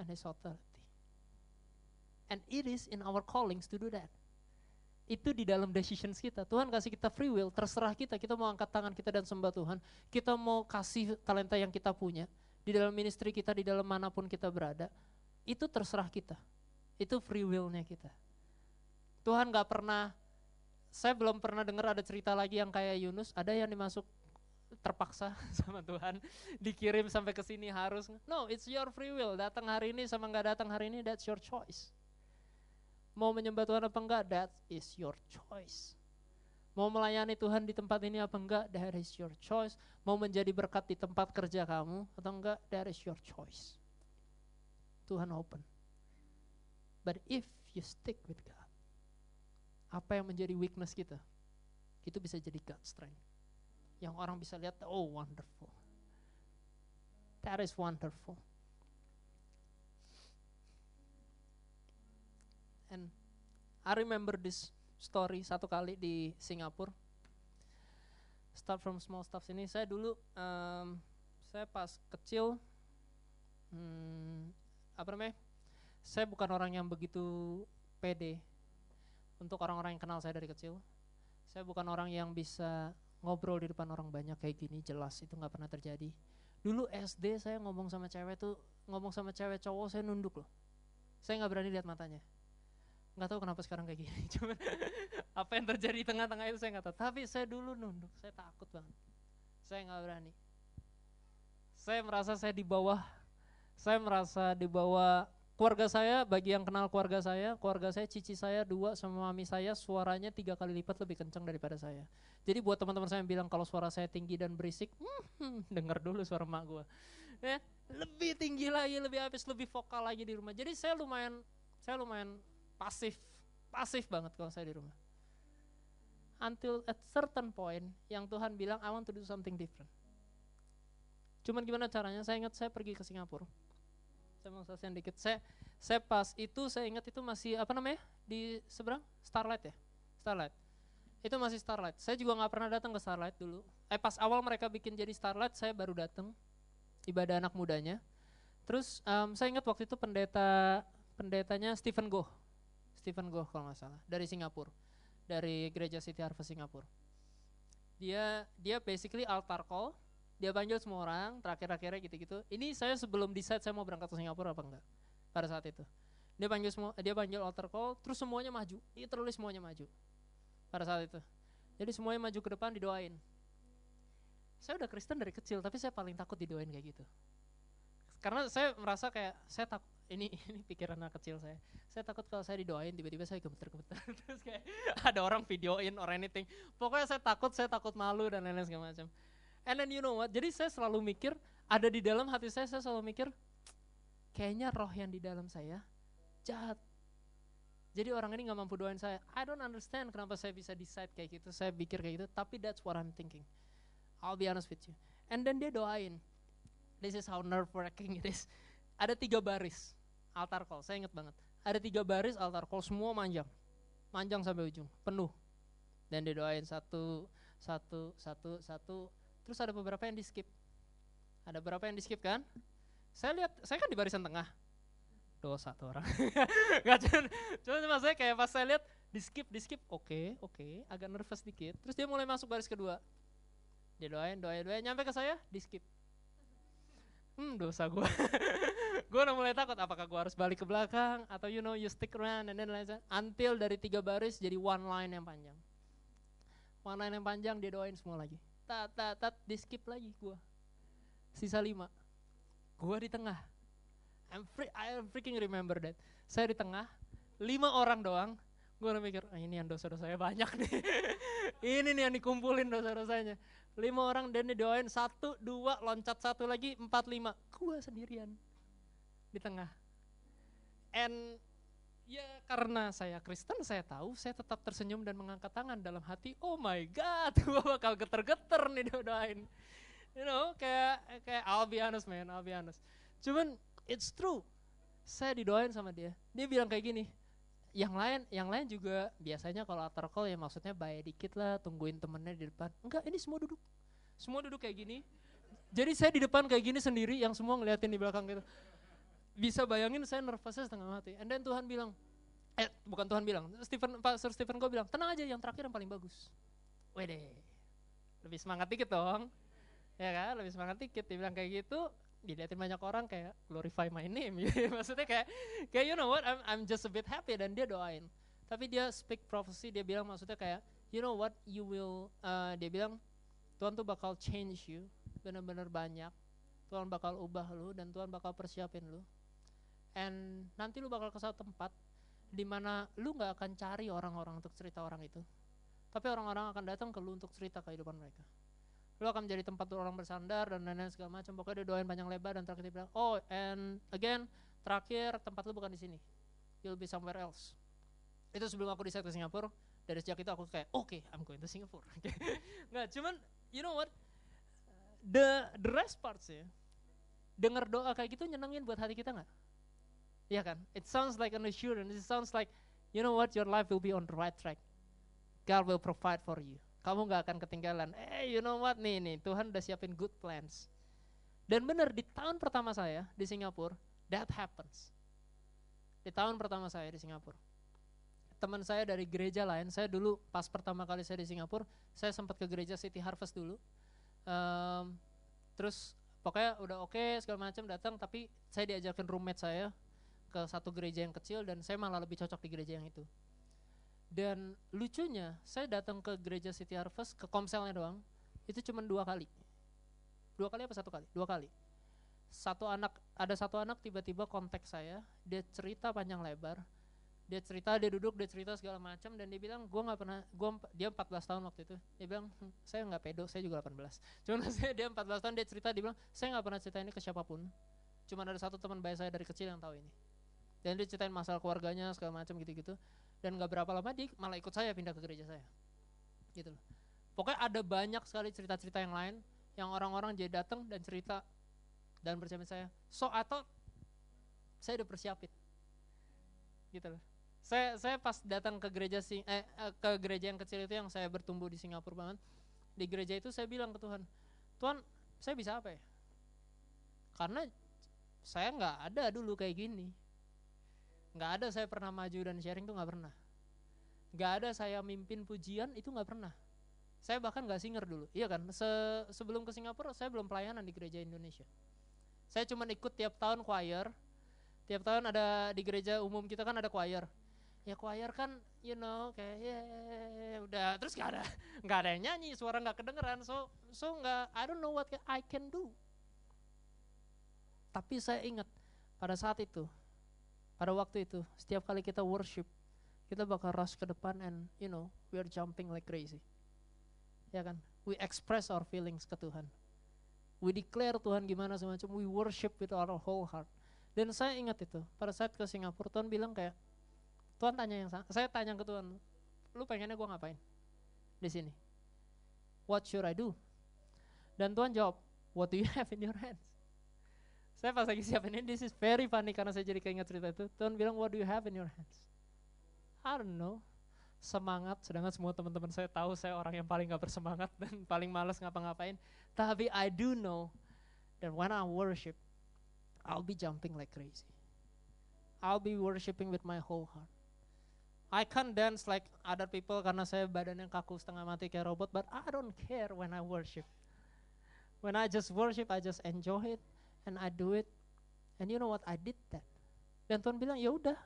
and His authority. And it is in our callings to do that. Itu di dalam decisions kita. Tuhan kasih kita free will, terserah kita. Kita mau angkat tangan kita dan sembah Tuhan. Kita mau kasih talenta yang kita punya. Di dalam ministry kita, di dalam mana pun kita berada. Itu terserah kita. Itu free willnya kita. Tuhan gak pernah, saya belum pernah dengar ada cerita lagi yang kayak Yunus. Ada yang dimasuk terpaksa [laughs] sama Tuhan dikirim sampai ke sini harus no it's your free will datang hari ini sama nggak datang hari ini that's your choice Mau menyembah Tuhan apa enggak, that is your choice. Mau melayani Tuhan di tempat ini apa enggak, that is your choice. Mau menjadi berkat di tempat kerja kamu atau enggak, that is your choice. Tuhan open. But if you stick with God, apa yang menjadi weakness kita, itu bisa jadi God strength. Yang orang bisa lihat, oh wonderful. That is wonderful. And I remember this story satu kali di Singapura. Start from small stuff ini. Saya dulu, um, saya pas kecil, hmm, apa namanya? Saya bukan orang yang begitu pede untuk orang-orang yang kenal saya dari kecil. Saya bukan orang yang bisa ngobrol di depan orang banyak kayak gini, jelas itu nggak pernah terjadi. Dulu SD saya ngomong sama cewek tuh, ngomong sama cewek cowok saya nunduk loh. Saya nggak berani lihat matanya nggak tahu kenapa sekarang kayak gini. [laughs] Cuman apa yang terjadi di tengah-tengah itu saya nggak tahu. Tapi saya dulu nunduk saya takut banget. Saya nggak berani. Saya merasa saya di bawah saya merasa di bawah keluarga saya bagi yang kenal keluarga saya keluarga saya cici saya dua sama mami saya suaranya tiga kali lipat lebih kencang daripada saya. Jadi buat teman-teman saya yang bilang kalau suara saya tinggi dan berisik hmm, [laughs] dengar dulu suara mak gue ya lebih tinggi lagi lebih habis lebih vokal lagi di rumah. Jadi saya lumayan saya lumayan pasif, pasif banget kalau saya di rumah. Until at certain point yang Tuhan bilang I want to do something different. Cuman gimana caranya? Saya ingat saya pergi ke Singapura. Saya mau selesai dikit. Saya saya pas itu saya ingat itu masih apa namanya di seberang Starlight ya, Starlight. Itu masih Starlight. Saya juga nggak pernah datang ke Starlight dulu. Eh pas awal mereka bikin jadi Starlight, saya baru datang ibadah anak mudanya. Terus um, saya ingat waktu itu pendeta pendetanya Stephen Goh. Stephen Goh kalau nggak salah dari Singapura dari gereja City Harvest Singapura. Dia dia basically altar call dia panggil semua orang terakhir-akhirnya gitu-gitu. Ini saya sebelum decide saya mau berangkat ke Singapura apa enggak pada saat itu. Dia panggil semua dia panggil altar call terus semuanya maju dia terus semuanya maju pada saat itu. Jadi semuanya maju ke depan didoain. Saya udah Kristen dari kecil tapi saya paling takut didoain kayak gitu. Karena saya merasa kayak saya takut ini [laughs] ini pikiran anak kecil saya. Saya takut kalau saya didoain tiba-tiba saya gemeter-gemeter [laughs] terus kayak ada orang videoin or anything. Pokoknya saya takut, saya takut malu dan lain-lain segala macam. And then you know what? Jadi saya selalu mikir ada di dalam hati saya saya selalu mikir kayaknya roh yang di dalam saya jahat. Jadi orang ini nggak mampu doain saya. I don't understand kenapa saya bisa decide kayak gitu. Saya pikir kayak gitu, tapi that's what I'm thinking. I'll be honest with you. And then dia doain. this is how nerve wracking it is. Ada tiga baris altar call, saya ingat banget. Ada tiga baris altar call, semua manjang. Manjang sampai ujung, penuh. Dan didoain satu, satu, satu, satu. Terus ada beberapa yang di skip. Ada beberapa yang di skip kan? Saya lihat, saya kan di barisan tengah. Dosa tuh orang. [laughs] Gak cuman, cuman cuma saya kayak pas saya lihat di skip, di skip, oke, okay, oke, okay, agak nervous dikit. Terus dia mulai masuk baris kedua. Dia doain, doain, doain, nyampe ke saya, di skip hmm dosa gue [laughs] gue udah mulai takut apakah gue harus balik ke belakang atau you know you stick around and then like until dari tiga baris jadi one line yang panjang. One line yang panjang dia doain semua lagi. Tat tat tat di skip lagi gue sisa lima. Gue di tengah. I'm free, I freaking remember that. Saya di tengah lima orang doang. Gue udah mikir ah, ini yang dosa-dosanya banyak nih. [laughs] Ini nih yang dikumpulin dosa-dosanya. Lima orang dan didoain satu dua loncat satu lagi empat lima. Gue sendirian di tengah. And ya karena saya Kristen saya tahu saya tetap tersenyum dan mengangkat tangan dalam hati. Oh my god [laughs] gue bakal geter-geter nih doain. You know kayak kayak I'll be honest man I'll be honest. Cuman it's true. Saya didoain sama dia. Dia bilang kayak gini yang lain yang lain juga biasanya kalau altar call ya maksudnya bayar dikit lah tungguin temennya di depan. Enggak ini semua duduk. Semua duduk kayak gini. Jadi saya di depan kayak gini sendiri yang semua ngeliatin di belakang gitu bisa bayangin saya nervousnya setengah mati. And then Tuhan bilang eh bukan Tuhan bilang Stephen Pak Sir Stephen gue bilang tenang aja yang terakhir yang paling bagus. Wede lebih semangat dikit dong. Ya kan? Lebih semangat dikit. Dia bilang kayak gitu dilihatin banyak orang kayak glorify my name. [laughs] Gitu. maksudnya kayak kayak you know what? I'm I'm just a bit happy. Dan dia doain. Tapi dia speak prophecy. Dia bilang maksudnya kayak you know what? You will uh, dia bilang Tuhan tuh bakal change you. Benar-benar banyak. Tuhan bakal ubah lu dan Tuhan bakal persiapin lu and nanti lu bakal ke satu tempat di mana lu nggak akan cari orang-orang untuk cerita orang itu. Tapi orang-orang akan datang ke lu untuk cerita kehidupan mereka. Lo akan menjadi tempat orang bersandar dan lain-lain segala macam. Pokoknya dia doain panjang lebar dan terakhir dia bilang oh and again terakhir tempat lu bukan di sini. You'll be somewhere else. Itu sebelum aku di ke Singapura dari sejak itu aku kayak oke okay, I'm going to Singapore. [laughs] Nggak cuman you know what? The the rest parts ya dengar doa kayak gitu nyenengin buat hati kita nggak Iya kan it sounds like an assurance it sounds like you know what your life will be on the right track God will provide for you kamu nggak akan ketinggalan. Eh, you know what nih nih, Tuhan udah siapin good plans. Dan benar di tahun pertama saya di Singapura, that happens. Di tahun pertama saya di Singapura. Teman saya dari gereja lain, saya dulu pas pertama kali saya di Singapura, saya sempat ke gereja City Harvest dulu. Um, terus pokoknya udah oke okay, segala macam datang, tapi saya diajarkan roommate saya ke satu gereja yang kecil dan saya malah lebih cocok di gereja yang itu. Dan lucunya, saya datang ke gereja City Harvest, ke komselnya doang, itu cuma dua kali. Dua kali apa satu kali? Dua kali. Satu anak, ada satu anak tiba-tiba kontak saya, dia cerita panjang lebar, dia cerita, dia duduk, dia cerita segala macam, dan dia bilang, gue nggak pernah, gua, dia 14 tahun waktu itu, dia bilang, hm, saya nggak pedo, saya juga 18. [laughs] Cuman [laughs] saya, dia 14 tahun, dia cerita, dia bilang, saya nggak pernah cerita ini ke siapa pun, cuma ada satu teman baik saya dari kecil yang tahu ini. Dan dia ceritain masalah keluarganya, segala macam gitu-gitu. Dan nggak berapa lama dia malah ikut saya pindah ke gereja saya. Gitu loh. Pokoknya ada banyak sekali cerita-cerita yang lain yang orang-orang jadi datang dan cerita dan bersama saya. So atau saya udah persiapin. Gitu loh. Saya saya pas datang ke gereja sing eh, eh ke gereja yang kecil itu yang saya bertumbuh di Singapura banget di gereja itu saya bilang ke Tuhan Tuhan saya bisa apa ya? Karena saya nggak ada dulu kayak gini nggak ada saya pernah maju dan sharing tuh nggak pernah. Nggak ada saya mimpin pujian itu nggak pernah. Saya bahkan nggak singer dulu. Iya kan? Se sebelum ke Singapura saya belum pelayanan di gereja Indonesia. Saya cuma ikut tiap tahun choir. Tiap tahun ada di gereja umum kita kan ada choir. Ya choir kan you know kayak ya yeah, udah terus nggak ada [laughs] nggak ada yang nyanyi suara nggak kedengeran. So so nggak I don't know what I can do. Tapi saya ingat pada saat itu pada waktu itu, setiap kali kita worship, kita bakal rush ke depan and you know, we are jumping like crazy. Ya kan? We express our feelings ke Tuhan. We declare Tuhan gimana semacam, we worship with our whole heart. Dan saya ingat itu, pada saat ke Singapura, Tuhan bilang kayak, Tuhan tanya yang saya tanya ke Tuhan, lu pengennya gue ngapain di sini? What should I do? Dan Tuhan jawab, what do you [laughs] have in your hands? Saya pas lagi siapin ini, this is very funny karena saya jadi keinget cerita itu. Tuhan bilang, what do you have in your hands? I don't know. Semangat, sedangkan semua teman-teman saya tahu saya orang yang paling gak bersemangat dan [laughs] paling males ngapa-ngapain. Tapi I do know that when I worship, I'll be jumping like crazy. I'll be worshiping with my whole heart. I can't dance like other people karena saya badannya kaku setengah mati kayak robot, but I don't care when I worship. When I just worship, I just enjoy it and I do it. And you know what? I did that. Dan Tuhan bilang, ya udah,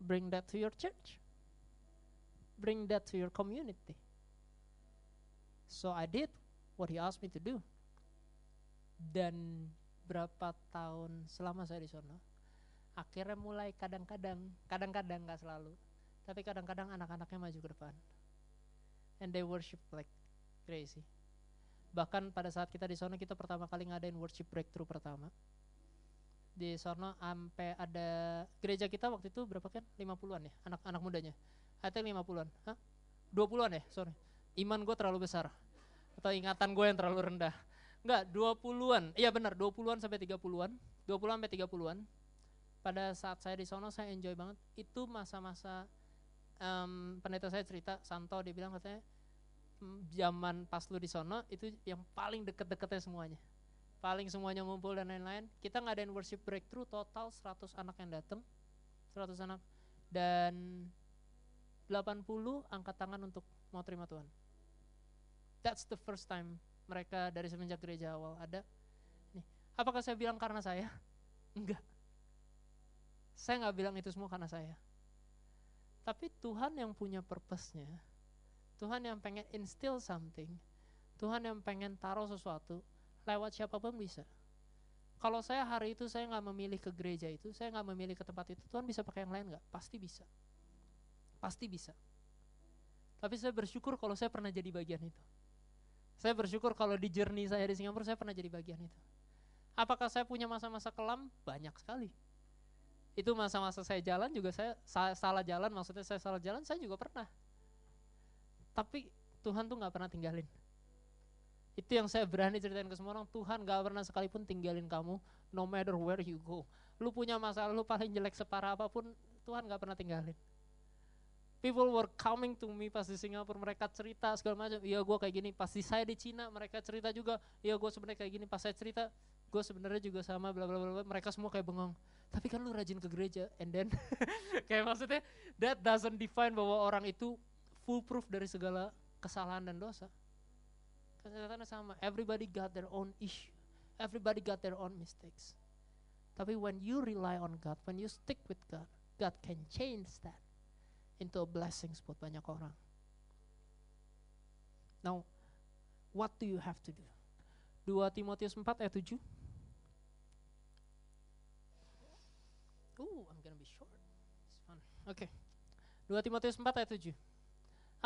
bring that to your church, bring that to your community. So I did what He asked me to do. Dan berapa tahun selama saya di sana, akhirnya mulai kadang-kadang, kadang-kadang nggak selalu, tapi kadang-kadang anak-anaknya maju ke depan. And they worship like crazy. Bahkan pada saat kita di sana kita pertama kali ngadain worship breakthrough pertama. Di sana sampai ada gereja kita waktu itu berapa kan? 50-an ya, anak-anak mudanya. Atau 50-an. Hah? 20-an ya, sorry. Iman gue terlalu besar. Atau ingatan gue yang terlalu rendah. Enggak, 20-an. Iya benar, 20-an sampai 30-an. 20-an sampai 30-an pada saat saya di sono saya enjoy banget itu masa-masa um, pendeta saya cerita Santo dia bilang katanya zaman pas lu di sono itu yang paling deket-deketnya semuanya. Paling semuanya ngumpul dan lain-lain. Kita ngadain worship breakthrough total 100 anak yang datang 100 anak. Dan 80 angkat tangan untuk mau terima Tuhan. That's the first time mereka dari semenjak gereja awal ada. Nih apakah saya bilang karena saya? [laughs] Enggak. Saya nggak bilang itu semua karena saya. Tapi Tuhan yang punya purpose-nya, Tuhan yang pengen instill something, Tuhan yang pengen taruh sesuatu, lewat siapa pun bisa. Kalau saya hari itu saya nggak memilih ke gereja itu, saya nggak memilih ke tempat itu, Tuhan bisa pakai yang lain nggak? Pasti bisa. Pasti bisa. Tapi saya bersyukur kalau saya pernah jadi bagian itu. Saya bersyukur kalau di journey saya di Singapura saya pernah jadi bagian itu. Apakah saya punya masa-masa kelam? Banyak sekali itu masa-masa saya jalan juga saya salah jalan maksudnya saya salah jalan saya juga pernah tapi Tuhan tuh nggak pernah tinggalin. Itu yang saya berani ceritain ke semua orang Tuhan gak pernah sekalipun tinggalin kamu no matter where you go. Lu punya masalah lu paling jelek separah apa pun Tuhan gak pernah tinggalin. People were coming to me pas di Singapura mereka cerita segala macam. Iya gue kayak gini. Pasti saya di Cina mereka cerita juga. Iya gue sebenarnya kayak gini. Pas saya cerita gue sebenarnya juga sama bla bla bla. Mereka semua kayak bengong. Tapi kan lu rajin ke gereja and then [laughs] kayak maksudnya that doesn't define bahwa orang itu foolproof dari segala kesalahan dan dosa kesehatannya sama everybody got their own issue everybody got their own mistakes tapi when you rely on God when you stick with God God can change that into a blessing buat banyak orang now what do you have to do 2 Timotius 4 ayat 7 Ooh, I'm gonna be short. It's fun. Oke. Okay. 2 Timotius 4 ayat 7.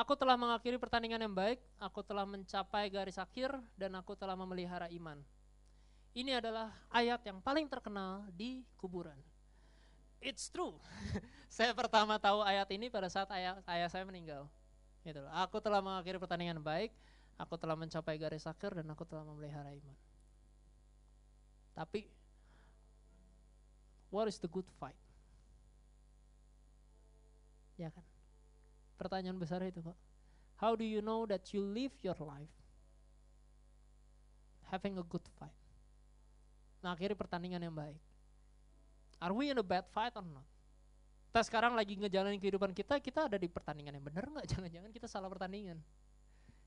Aku telah mengakhiri pertandingan yang baik, aku telah mencapai garis akhir, dan aku telah memelihara iman. Ini adalah ayat yang paling terkenal di kuburan. It's true. [laughs] saya pertama tahu ayat ini pada saat ayah, ayah saya meninggal. Gitu loh. Aku telah mengakhiri pertandingan yang baik, aku telah mencapai garis akhir, dan aku telah memelihara iman. Tapi What is the good fight? Ya kan? Pertanyaan besar itu kok. How do you know that you live your life having a good fight? Nah, akhirnya pertandingan yang baik. Are we in a bad fight or not? Kita sekarang lagi ngejalanin kehidupan kita, kita ada di pertandingan yang benar nggak? [laughs] Jangan-jangan kita salah pertandingan.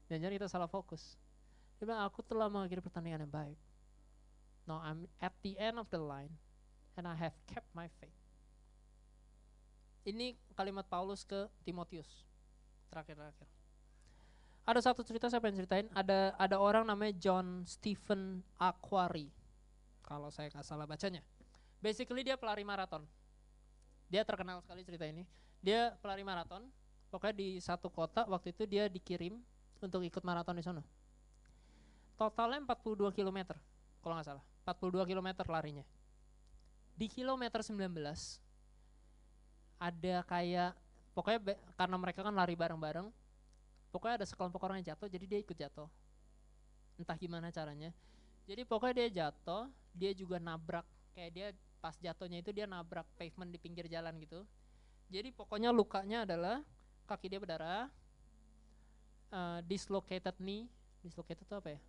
Jangan-jangan kita salah fokus. Dia bilang, aku telah mengakhiri pertandingan yang baik. Now I'm at the end of the line and I have kept my faith. Ini kalimat Paulus ke Timotius. Terakhir-terakhir. Ada satu cerita saya pengen ceritain. Ada ada orang namanya John Stephen Aquari. Kalau saya nggak salah bacanya. Basically dia pelari maraton. Dia terkenal sekali cerita ini. Dia pelari maraton. Pokoknya di satu kota waktu itu dia dikirim untuk ikut maraton di sana. Totalnya 42 km kalau nggak salah. 42 km larinya di kilometer 19 ada kayak pokoknya be, karena mereka kan lari bareng-bareng pokoknya ada sekelompok orang yang jatuh jadi dia ikut jatuh entah gimana caranya Jadi pokoknya dia jatuh, dia juga nabrak kayak dia pas jatuhnya itu dia nabrak pavement di pinggir jalan gitu. Jadi pokoknya lukanya adalah kaki dia berdarah, uh, dislocated knee, dislocated itu apa ya?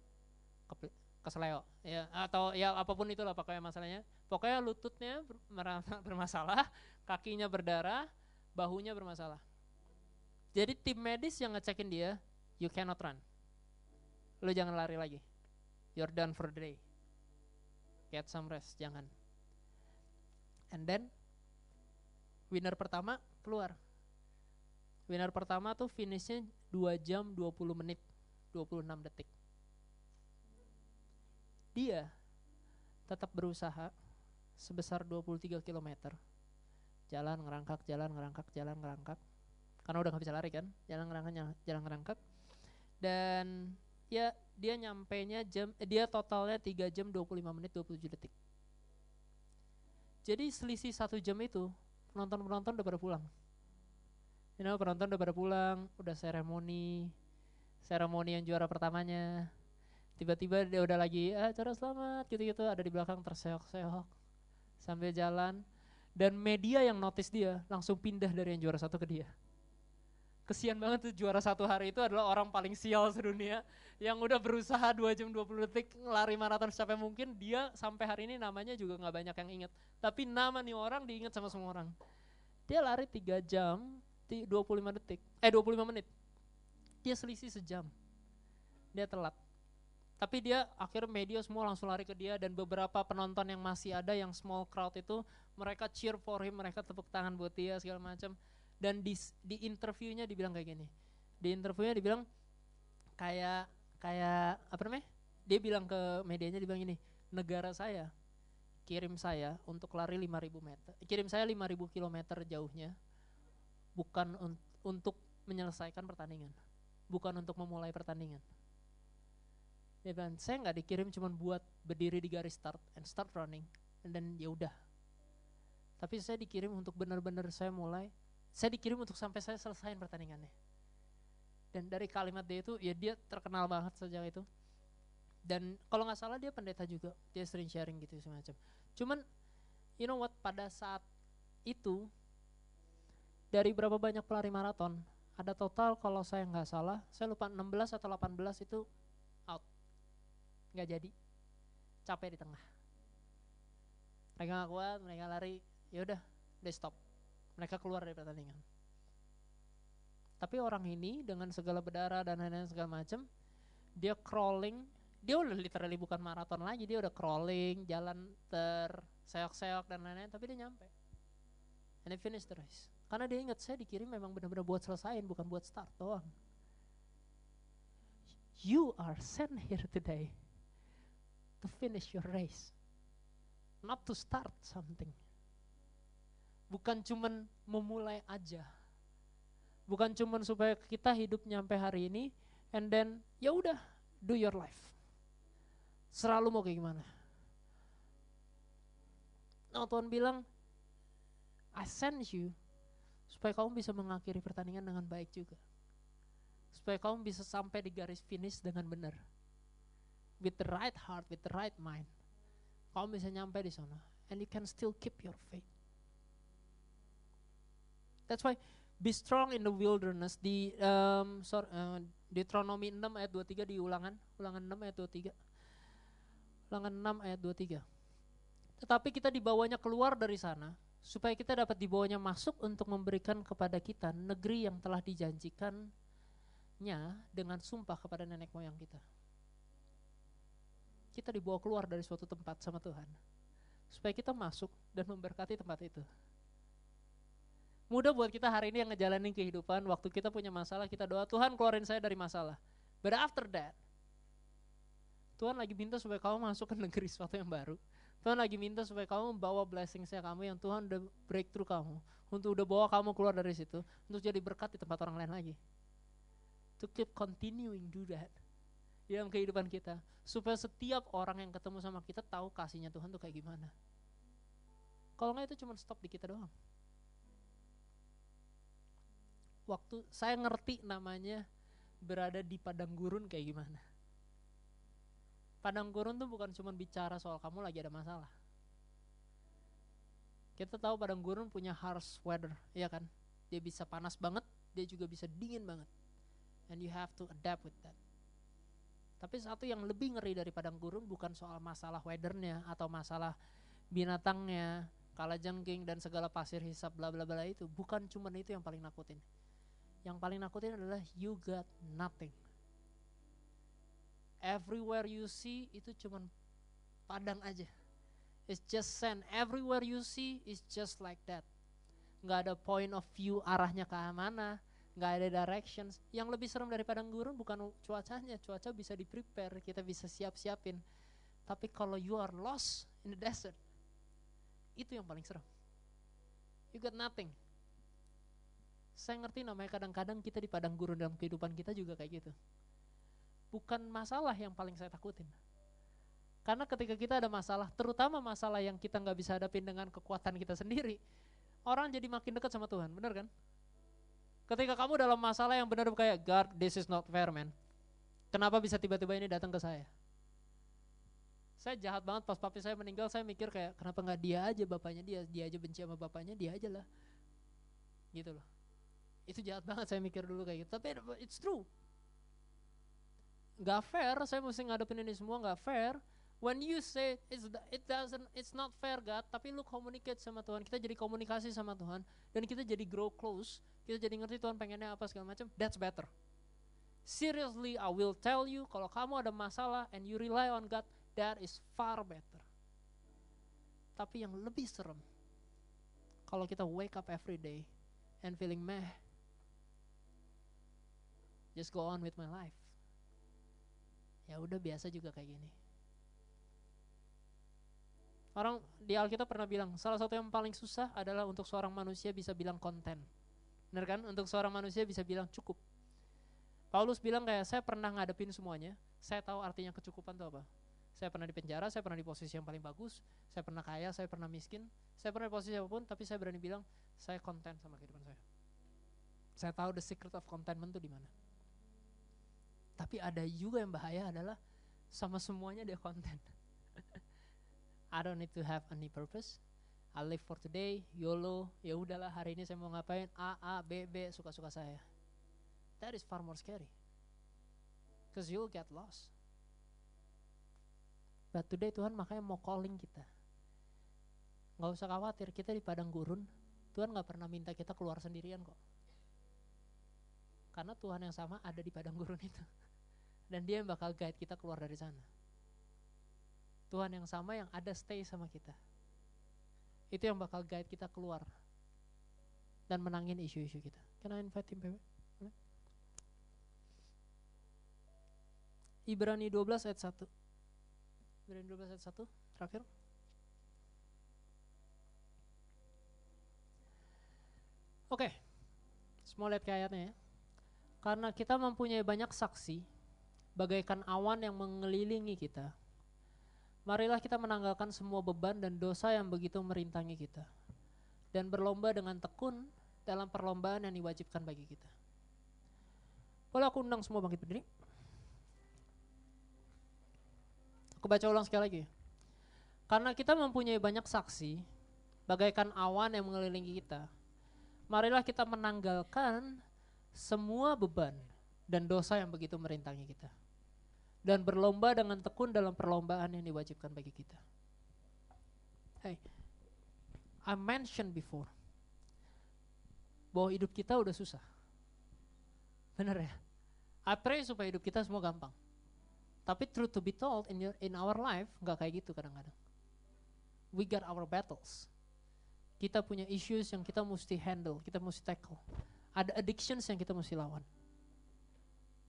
Keple kesleo ya atau ya apa pun itulah pokoknya masalahnya. Pokoknya lututnya [laughs] bermasalah, kakinya berdarah, bahunya bermasalah. Jadi tim medis yang ngecekin dia, you cannot run. Lu jangan lari lagi. You're done for the day. Get some rest, jangan. And then winner pertama keluar. Winner pertama tuh finishnya 2 jam 20 menit 26 detik. Dia tetap berusaha sebesar 23 km. Jalan ngerangkak, jalan ngerangkak, jalan ngerangkak. Karena udah gak bisa lari kan, jalan ngerangkak, jalan ngerangkak. Dan ya dia nyampe nya jam eh, dia totalnya 3 jam 25 menit 27 detik. Jadi selisih satu jam itu penonton-penonton udah pada pulang. You know, penonton udah pada pulang, udah seremoni, seremoni yang juara pertamanya. Tiba-tiba dia udah lagi, ah cara selamat gitu-gitu, ada di belakang terseok-seok sambil jalan. Dan media yang notice dia langsung pindah dari yang juara satu ke dia. Kesian banget tuh juara satu hari itu adalah orang paling sial sedunia yang udah berusaha 2 jam 20 detik lari maraton sampai mungkin. Dia sampai hari ini namanya juga nggak banyak yang inget tapi nama nih orang diinget sama semua orang. Dia lari 3 jam 25 detik. Eh 25 menit. Dia selisih sejam. Dia telat tapi dia akhirnya media semua langsung lari ke dia dan beberapa penonton yang masih ada yang small crowd itu mereka cheer for him mereka tepuk tangan buat dia segala macam. Dan di di interviewnya dibilang kayak gini. Di interviewnya dibilang kayak kayak apa namanya? Dia bilang ke medianya dibilang gini negara saya kirim saya untuk lari 5000 meter kirim saya 5000 kilometer jauhnya bukan un untuk menyelesaikan pertandingan bukan untuk memulai pertandingan dia bilang saya nggak dikirim cuma buat berdiri di garis start and start running and then ya udah tapi saya dikirim untuk benar-benar saya mulai saya dikirim untuk sampai saya selesaiin pertandingannya. Dan dari kalimat dia itu, ya dia terkenal banget sejak itu. Dan kalau nggak salah dia pendeta juga, dia sering sharing gitu semacam. Cuman, you know what, pada saat itu, dari berapa banyak pelari maraton, ada total kalau saya nggak salah, saya lupa 16 atau 18 itu out. Nggak jadi. Capek di tengah. Mereka nggak kuat, mereka lari, ya udah, stop mereka keluar dari pertandingan. Tapi orang ini dengan segala berdarah dan lain-lain segala macam, dia crawling, dia udah literally bukan maraton lagi, dia udah crawling, jalan terseok-seok dan lain-lain, tapi dia nyampe. And he finished the race. Karena dia ingat saya dikirim memang benar-benar buat selesaiin, bukan buat start doang. You are sent here today to finish your race, not to start something bukan cuman memulai aja. Bukan cuman supaya kita hidup nyampe hari ini and then ya udah do your life. Selalu mau kayak gimana? Nah Tuhan bilang, I send you supaya kamu bisa mengakhiri pertandingan dengan baik juga. Supaya kamu bisa sampai di garis finish dengan benar. With the right heart, with the right mind. Kamu bisa nyampe di sana. And you can still keep your faith. That's why be strong in the wilderness di um, sorry, uh, Deuteronomy 6 ayat 23 di ulangan, ulangan 6 ayat 23. Ulangan 6 ayat 23. Tetapi kita dibawanya keluar dari sana supaya kita dapat dibawanya masuk untuk memberikan kepada kita negeri yang telah dijanjikannya dengan sumpah kepada nenek moyang kita. Kita dibawa keluar dari suatu tempat sama Tuhan supaya kita masuk dan memberkati tempat itu. Mudah buat kita hari ini yang ngejalanin kehidupan, waktu kita punya masalah, kita doa, Tuhan keluarin saya dari masalah. But after that, Tuhan lagi minta supaya kamu masuk ke negeri sesuatu yang baru. Tuhan lagi minta supaya kamu membawa blessing saya kamu yang Tuhan udah breakthrough kamu. Untuk udah bawa kamu keluar dari situ. Untuk jadi berkat di tempat orang lain lagi. To keep continuing do that. Dalam kehidupan kita. Supaya setiap orang yang ketemu sama kita tahu kasihnya Tuhan tuh kayak gimana. Kalau nggak itu cuma stop di kita doang waktu saya ngerti namanya berada di padang gurun kayak gimana. Padang gurun tuh bukan cuma bicara soal kamu lagi ada masalah. Kita tahu padang gurun punya harsh weather, iya kan? Dia bisa panas banget, dia juga bisa dingin banget. And you have to adapt with that. Tapi satu yang lebih ngeri dari padang gurun bukan soal masalah weathernya atau masalah binatangnya, kalajengking dan segala pasir hisap bla bla bla itu. Bukan cuma itu yang paling nakutin. Yang paling nakutin adalah you got nothing. Everywhere you see itu cuma padang aja It's just sand. Everywhere you see is just like that. Nggak ada point of view arahnya ke mana, nggak ada directions. Yang lebih serem dari padang gurun bukan cuacanya, cuaca bisa di prepare, kita bisa siap-siapin. Tapi kalau you are lost in the desert, itu yang paling serem. You got nothing. Saya ngerti namanya kadang-kadang kita di padang gurun dalam kehidupan kita juga kayak gitu. Bukan masalah yang paling saya takutin karena ketika kita ada masalah, terutama masalah yang kita nggak bisa hadapin dengan kekuatan kita sendiri, orang jadi makin dekat sama Tuhan, benar kan? Ketika kamu dalam masalah yang benar kayak God, this is not fair man. Kenapa bisa tiba-tiba ini datang ke saya? Saya jahat banget pas papi saya meninggal, saya mikir kayak kenapa nggak dia aja bapaknya dia, dia aja benci sama bapaknya, dia aja lah. Gitu loh. Itu jahat banget saya mikir dulu kayak gitu. Tapi it's true. Gak fair, saya mesti ngadepin ini semua gak fair When you say it's, it doesn't, it's not fair God, tapi lu communicate sama Tuhan, kita jadi komunikasi sama Tuhan, dan kita jadi grow close, kita jadi ngerti Tuhan pengennya apa segala macam, that's better. Seriously, I will tell you, kalau kamu ada masalah and you rely on God, that is far better. Tapi yang lebih serem, kalau kita wake up every day and feeling meh, just go on with my life. Ya udah biasa juga kayak gini Orang di Alkitab pernah bilang, salah satu yang paling susah adalah untuk seorang manusia bisa bilang konten. Benar kan? Untuk seorang manusia bisa bilang cukup. Paulus bilang kayak saya pernah ngadepin semuanya, saya tahu artinya kecukupan itu apa. Saya pernah di penjara, saya pernah di posisi yang paling bagus, saya pernah kaya, saya pernah miskin, saya pernah di posisi apa pun, tapi saya berani bilang saya konten sama kehidupan saya. Saya tahu the secret of contentment itu di mana. Tapi ada juga yang bahaya adalah sama semuanya dia konten. I don't need to have any purpose. I live for today, YOLO, ya udahlah hari ini saya mau ngapain A A B B suka-suka saya. That is far more scary. Because you'll get lost. But today Tuhan makanya mau calling kita. Gak usah khawatir, kita di padang gurun, Tuhan gak pernah minta kita keluar sendirian kok. Karena Tuhan yang sama ada di padang gurun itu. Dan dia yang bakal guide kita keluar dari sana. Tuhan yang sama yang ada stay sama kita. Itu yang bakal guide kita keluar dan menangin isu-isu kita. Can I invite him, Pepe? Ibrani 12 ayat 1. Ibrani 12 ayat 1, terakhir. Oke, okay. semua lihat ke ayatnya ya. Karena kita mempunyai banyak saksi, bagaikan awan yang mengelilingi kita, Marilah kita menanggalkan semua beban dan dosa yang begitu merintangi kita. Dan berlomba dengan tekun dalam perlombaan yang diwajibkan bagi kita. Boleh aku undang semua bangkit berdiri? Aku baca ulang sekali lagi. Karena kita mempunyai banyak saksi, bagaikan awan yang mengelilingi kita. Marilah kita menanggalkan semua beban dan dosa yang begitu merintangi kita dan berlomba dengan tekun dalam perlombaan yang diwajibkan bagi kita. Hey, I mentioned before bahwa hidup kita udah susah. Bener ya? I pray supaya hidup kita semua gampang. Tapi truth to be told in your, in our life nggak kayak gitu kadang-kadang. We got our battles. Kita punya issues yang kita mesti handle, kita mesti tackle. Ada addictions yang kita mesti lawan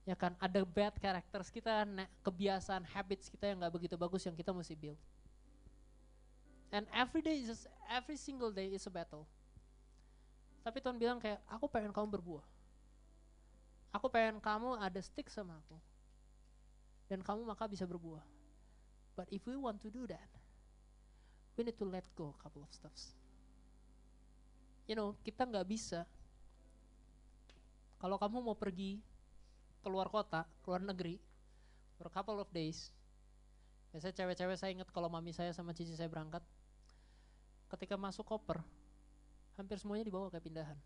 ya kan ada bad characters kita kebiasaan habits kita yang nggak begitu bagus yang kita mesti build. And every day is every single day is a battle. Tapi Tuhan bilang kayak aku pengen kamu berbuah. Aku pengen kamu ada stick sama aku. Dan kamu maka bisa berbuah. But if we want to do that we need to let go a couple of stuffs you know kita nggak bisa. Kalau kamu mau pergi keluar kota, keluar negeri for a couple of days, Biasanya cewek-cewek saya ingat kalau mami saya sama cici saya berangkat. Ketika masuk koper, hampir semuanya dibawa kayak pindahan.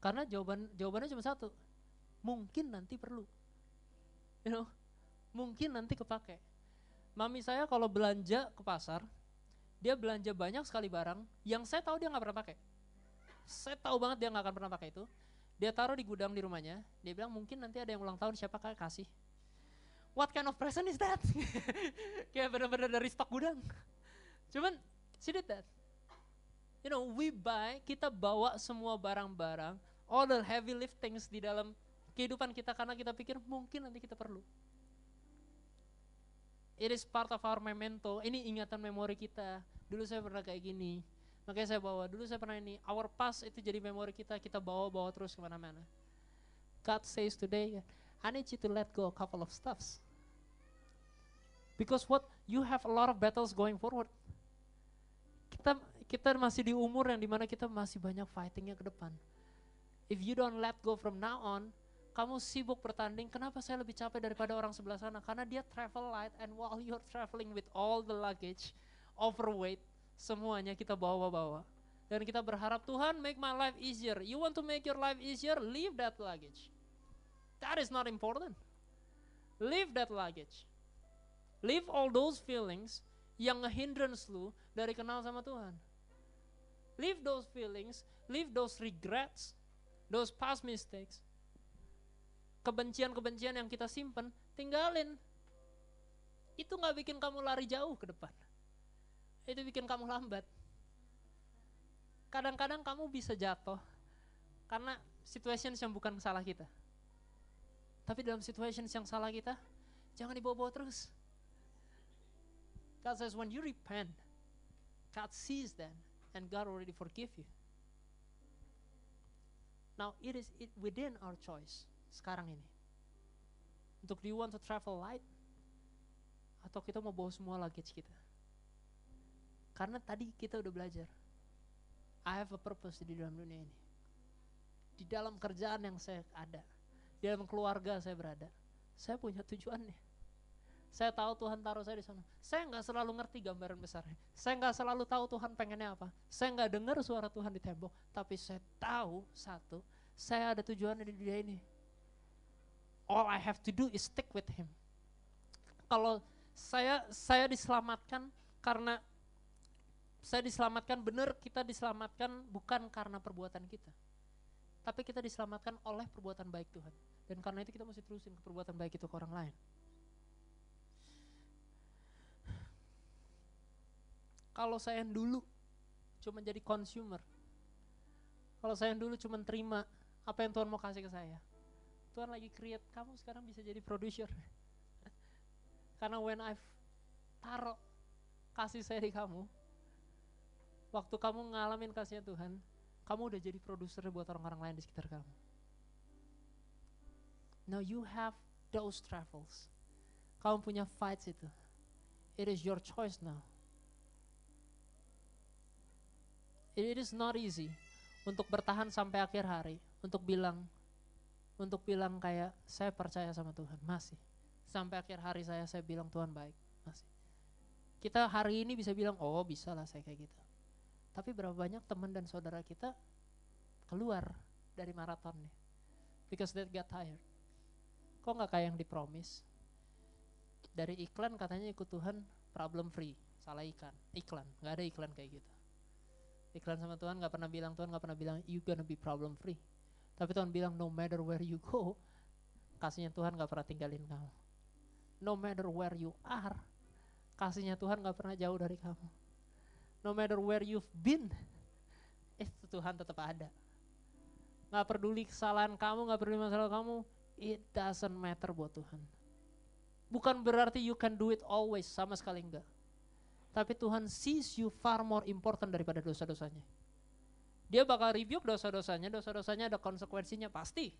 Karena jawaban jawabannya cuma satu. Mungkin nanti perlu. You know, mungkin nanti kepake. Mami saya kalau belanja ke pasar, dia belanja banyak sekali barang yang saya tahu dia nggak pernah pakai. Saya tahu banget dia nggak akan pernah pakai itu. Dia taruh di gudang di rumahnya. Dia bilang mungkin nanti ada yang ulang tahun siapa kasih. What kind of present is that? [laughs] Kayak benar-benar dari stok gudang. Cuman she did that. You know, we buy, kita bawa semua barang-barang, all the heavy liftings di dalam kehidupan kita karena kita pikir mungkin nanti kita perlu. It is part of our memento. Ini ingatan memori kita. Dulu saya pernah kayak gini. Makanya saya bawa. Dulu saya pernah ini. Our past itu jadi memori kita. Kita bawa-bawa terus ke mana-mana. God says today, I need you to let go a couple of stuffs. Because what you have a lot of battles going forward. Kita kita masih di umur yang di mana kita masih banyak fightingnya ke depan. If you don't let go from now on, kamu sibuk bertanding, kenapa saya lebih capek daripada orang sebelah sana? Karena dia travel light and while you're traveling with all the luggage, overweight, semuanya kita bawa-bawa. Dan kita berharap Tuhan make my life easier. You want to make your life easier? Leave that luggage. That is not important. Leave that luggage. Leave all those feelings yang ngehindrance lu dari kenal sama Tuhan. Leave those feelings, leave those regrets, those past mistakes, kebencian-kebencian yang kita simpen, tinggalin. Itu nggak bikin kamu lari jauh ke depan. Itu bikin kamu lambat. Kadang-kadang kamu bisa jatuh karena situations yang bukan salah kita. Tapi dalam situations yang salah kita, jangan dibawa-bawa terus. God says when you repent, God sees that and God already forgive you. Now it is it within our choice sekarang ini. Untuk do you want to travel light? Atau kita mau bawa semua luggage kita? Karena tadi kita udah belajar. I have a purpose di dalam dunia ini. Di dalam kerjaan yang saya ada. Di dalam keluarga saya berada. Saya punya tujuannya. Saya tahu Tuhan taruh saya di sana. Saya nggak selalu ngerti gambaran besarnya. Saya nggak selalu tahu Tuhan pengennya apa. Saya nggak dengar suara Tuhan di tembok. Tapi saya tahu satu, saya ada tujuan di dunia ini all I have to do is stick with him. Kalau saya saya diselamatkan karena saya diselamatkan benar kita diselamatkan bukan karena perbuatan kita. Tapi kita diselamatkan oleh perbuatan baik Tuhan. Dan karena itu kita mesti terusin ke perbuatan baik itu ke orang lain. Kalau saya yang dulu cuma jadi consumer. Kalau saya yang dulu cuma terima apa yang Tuhan mau kasih ke saya Tuhan lagi create kamu sekarang bisa jadi producer. [laughs] Karena when I've taruh kasih saya di kamu, waktu kamu ngalamin kasihnya Tuhan, kamu udah jadi produser buat orang-orang lain di sekitar kamu. Now you have those travels. Kamu punya fights itu. It is your choice now. It is not easy untuk bertahan sampai akhir hari, untuk bilang, untuk bilang kayak saya percaya sama Tuhan masih sampai akhir hari saya saya bilang Tuhan baik masih kita hari ini bisa bilang oh bisa lah saya kayak gitu tapi berapa banyak teman dan saudara kita keluar dari maratonnya? Because they get tired. Kok nggak kayak yang dipromis? Dari iklan katanya ikut Tuhan problem free. Salah ikan iklan. Nggak ada iklan kayak gitu. Iklan sama Tuhan nggak pernah bilang Tuhan nggak pernah bilang you gonna be problem free. Tapi Tuhan bilang no matter where you go, kasihnya Tuhan gak pernah tinggalin kamu. No matter where you are, kasihnya Tuhan gak pernah jauh dari kamu. No matter where you've been, itu Tuhan tetap ada. Gak peduli kesalahan kamu, gak peduli masalah kamu, it doesn't matter buat Tuhan. Bukan berarti you can do it always, sama sekali enggak. Tapi Tuhan sees you far more important daripada dosa-dosanya. Dia bakal review dosa-dosanya, dosa-dosanya ada konsekuensinya pasti.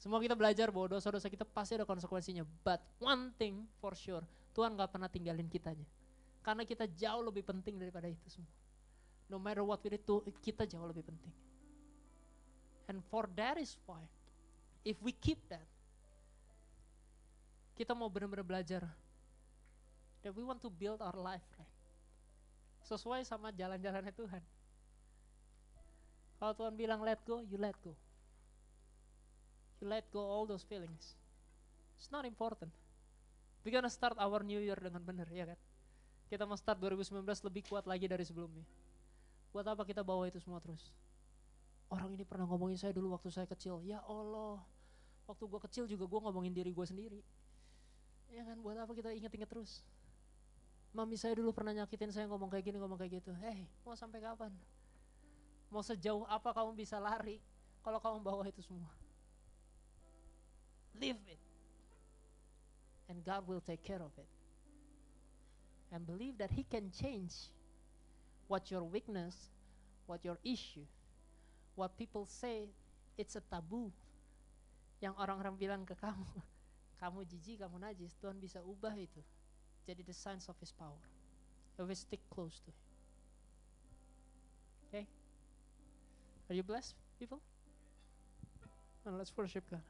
Semua kita belajar bahwa dosa-dosa kita pasti ada konsekuensinya. But one thing for sure, Tuhan gak pernah tinggalin kitanya. Karena kita jauh lebih penting daripada itu semua. No matter what we do, kita jauh lebih penting. And for that is why, if we keep that, kita mau benar-benar belajar That we want to build our life, right? Sesuai sama jalan-jalannya Tuhan. Kalau Tuhan bilang let go, you let go. You let go all those feelings. It's not important. We gonna start our new year dengan benar, ya kan? Kita mau start 2019 lebih kuat lagi dari sebelumnya. Buat apa kita bawa itu semua terus? Orang ini pernah ngomongin saya dulu waktu saya kecil. Ya Allah, waktu gue kecil juga gue ngomongin diri gue sendiri. Ya kan, buat apa kita inget-inget terus? Mami saya dulu pernah nyakitin saya ngomong kayak gini, ngomong kayak gitu. Hei, mau sampai kapan? Mau sejauh apa kamu bisa lari kalau kamu bawa itu semua? Live it. And God will take care of it. And believe that He can change what your weakness, what your issue, what people say it's a taboo. Yang orang-orang bilang ke kamu, [laughs] kamu jijik, kamu najis, Tuhan bisa ubah itu. Jadi the signs of His power. We stick close to Him. Okay? Are you blessed, people? And let's worship God.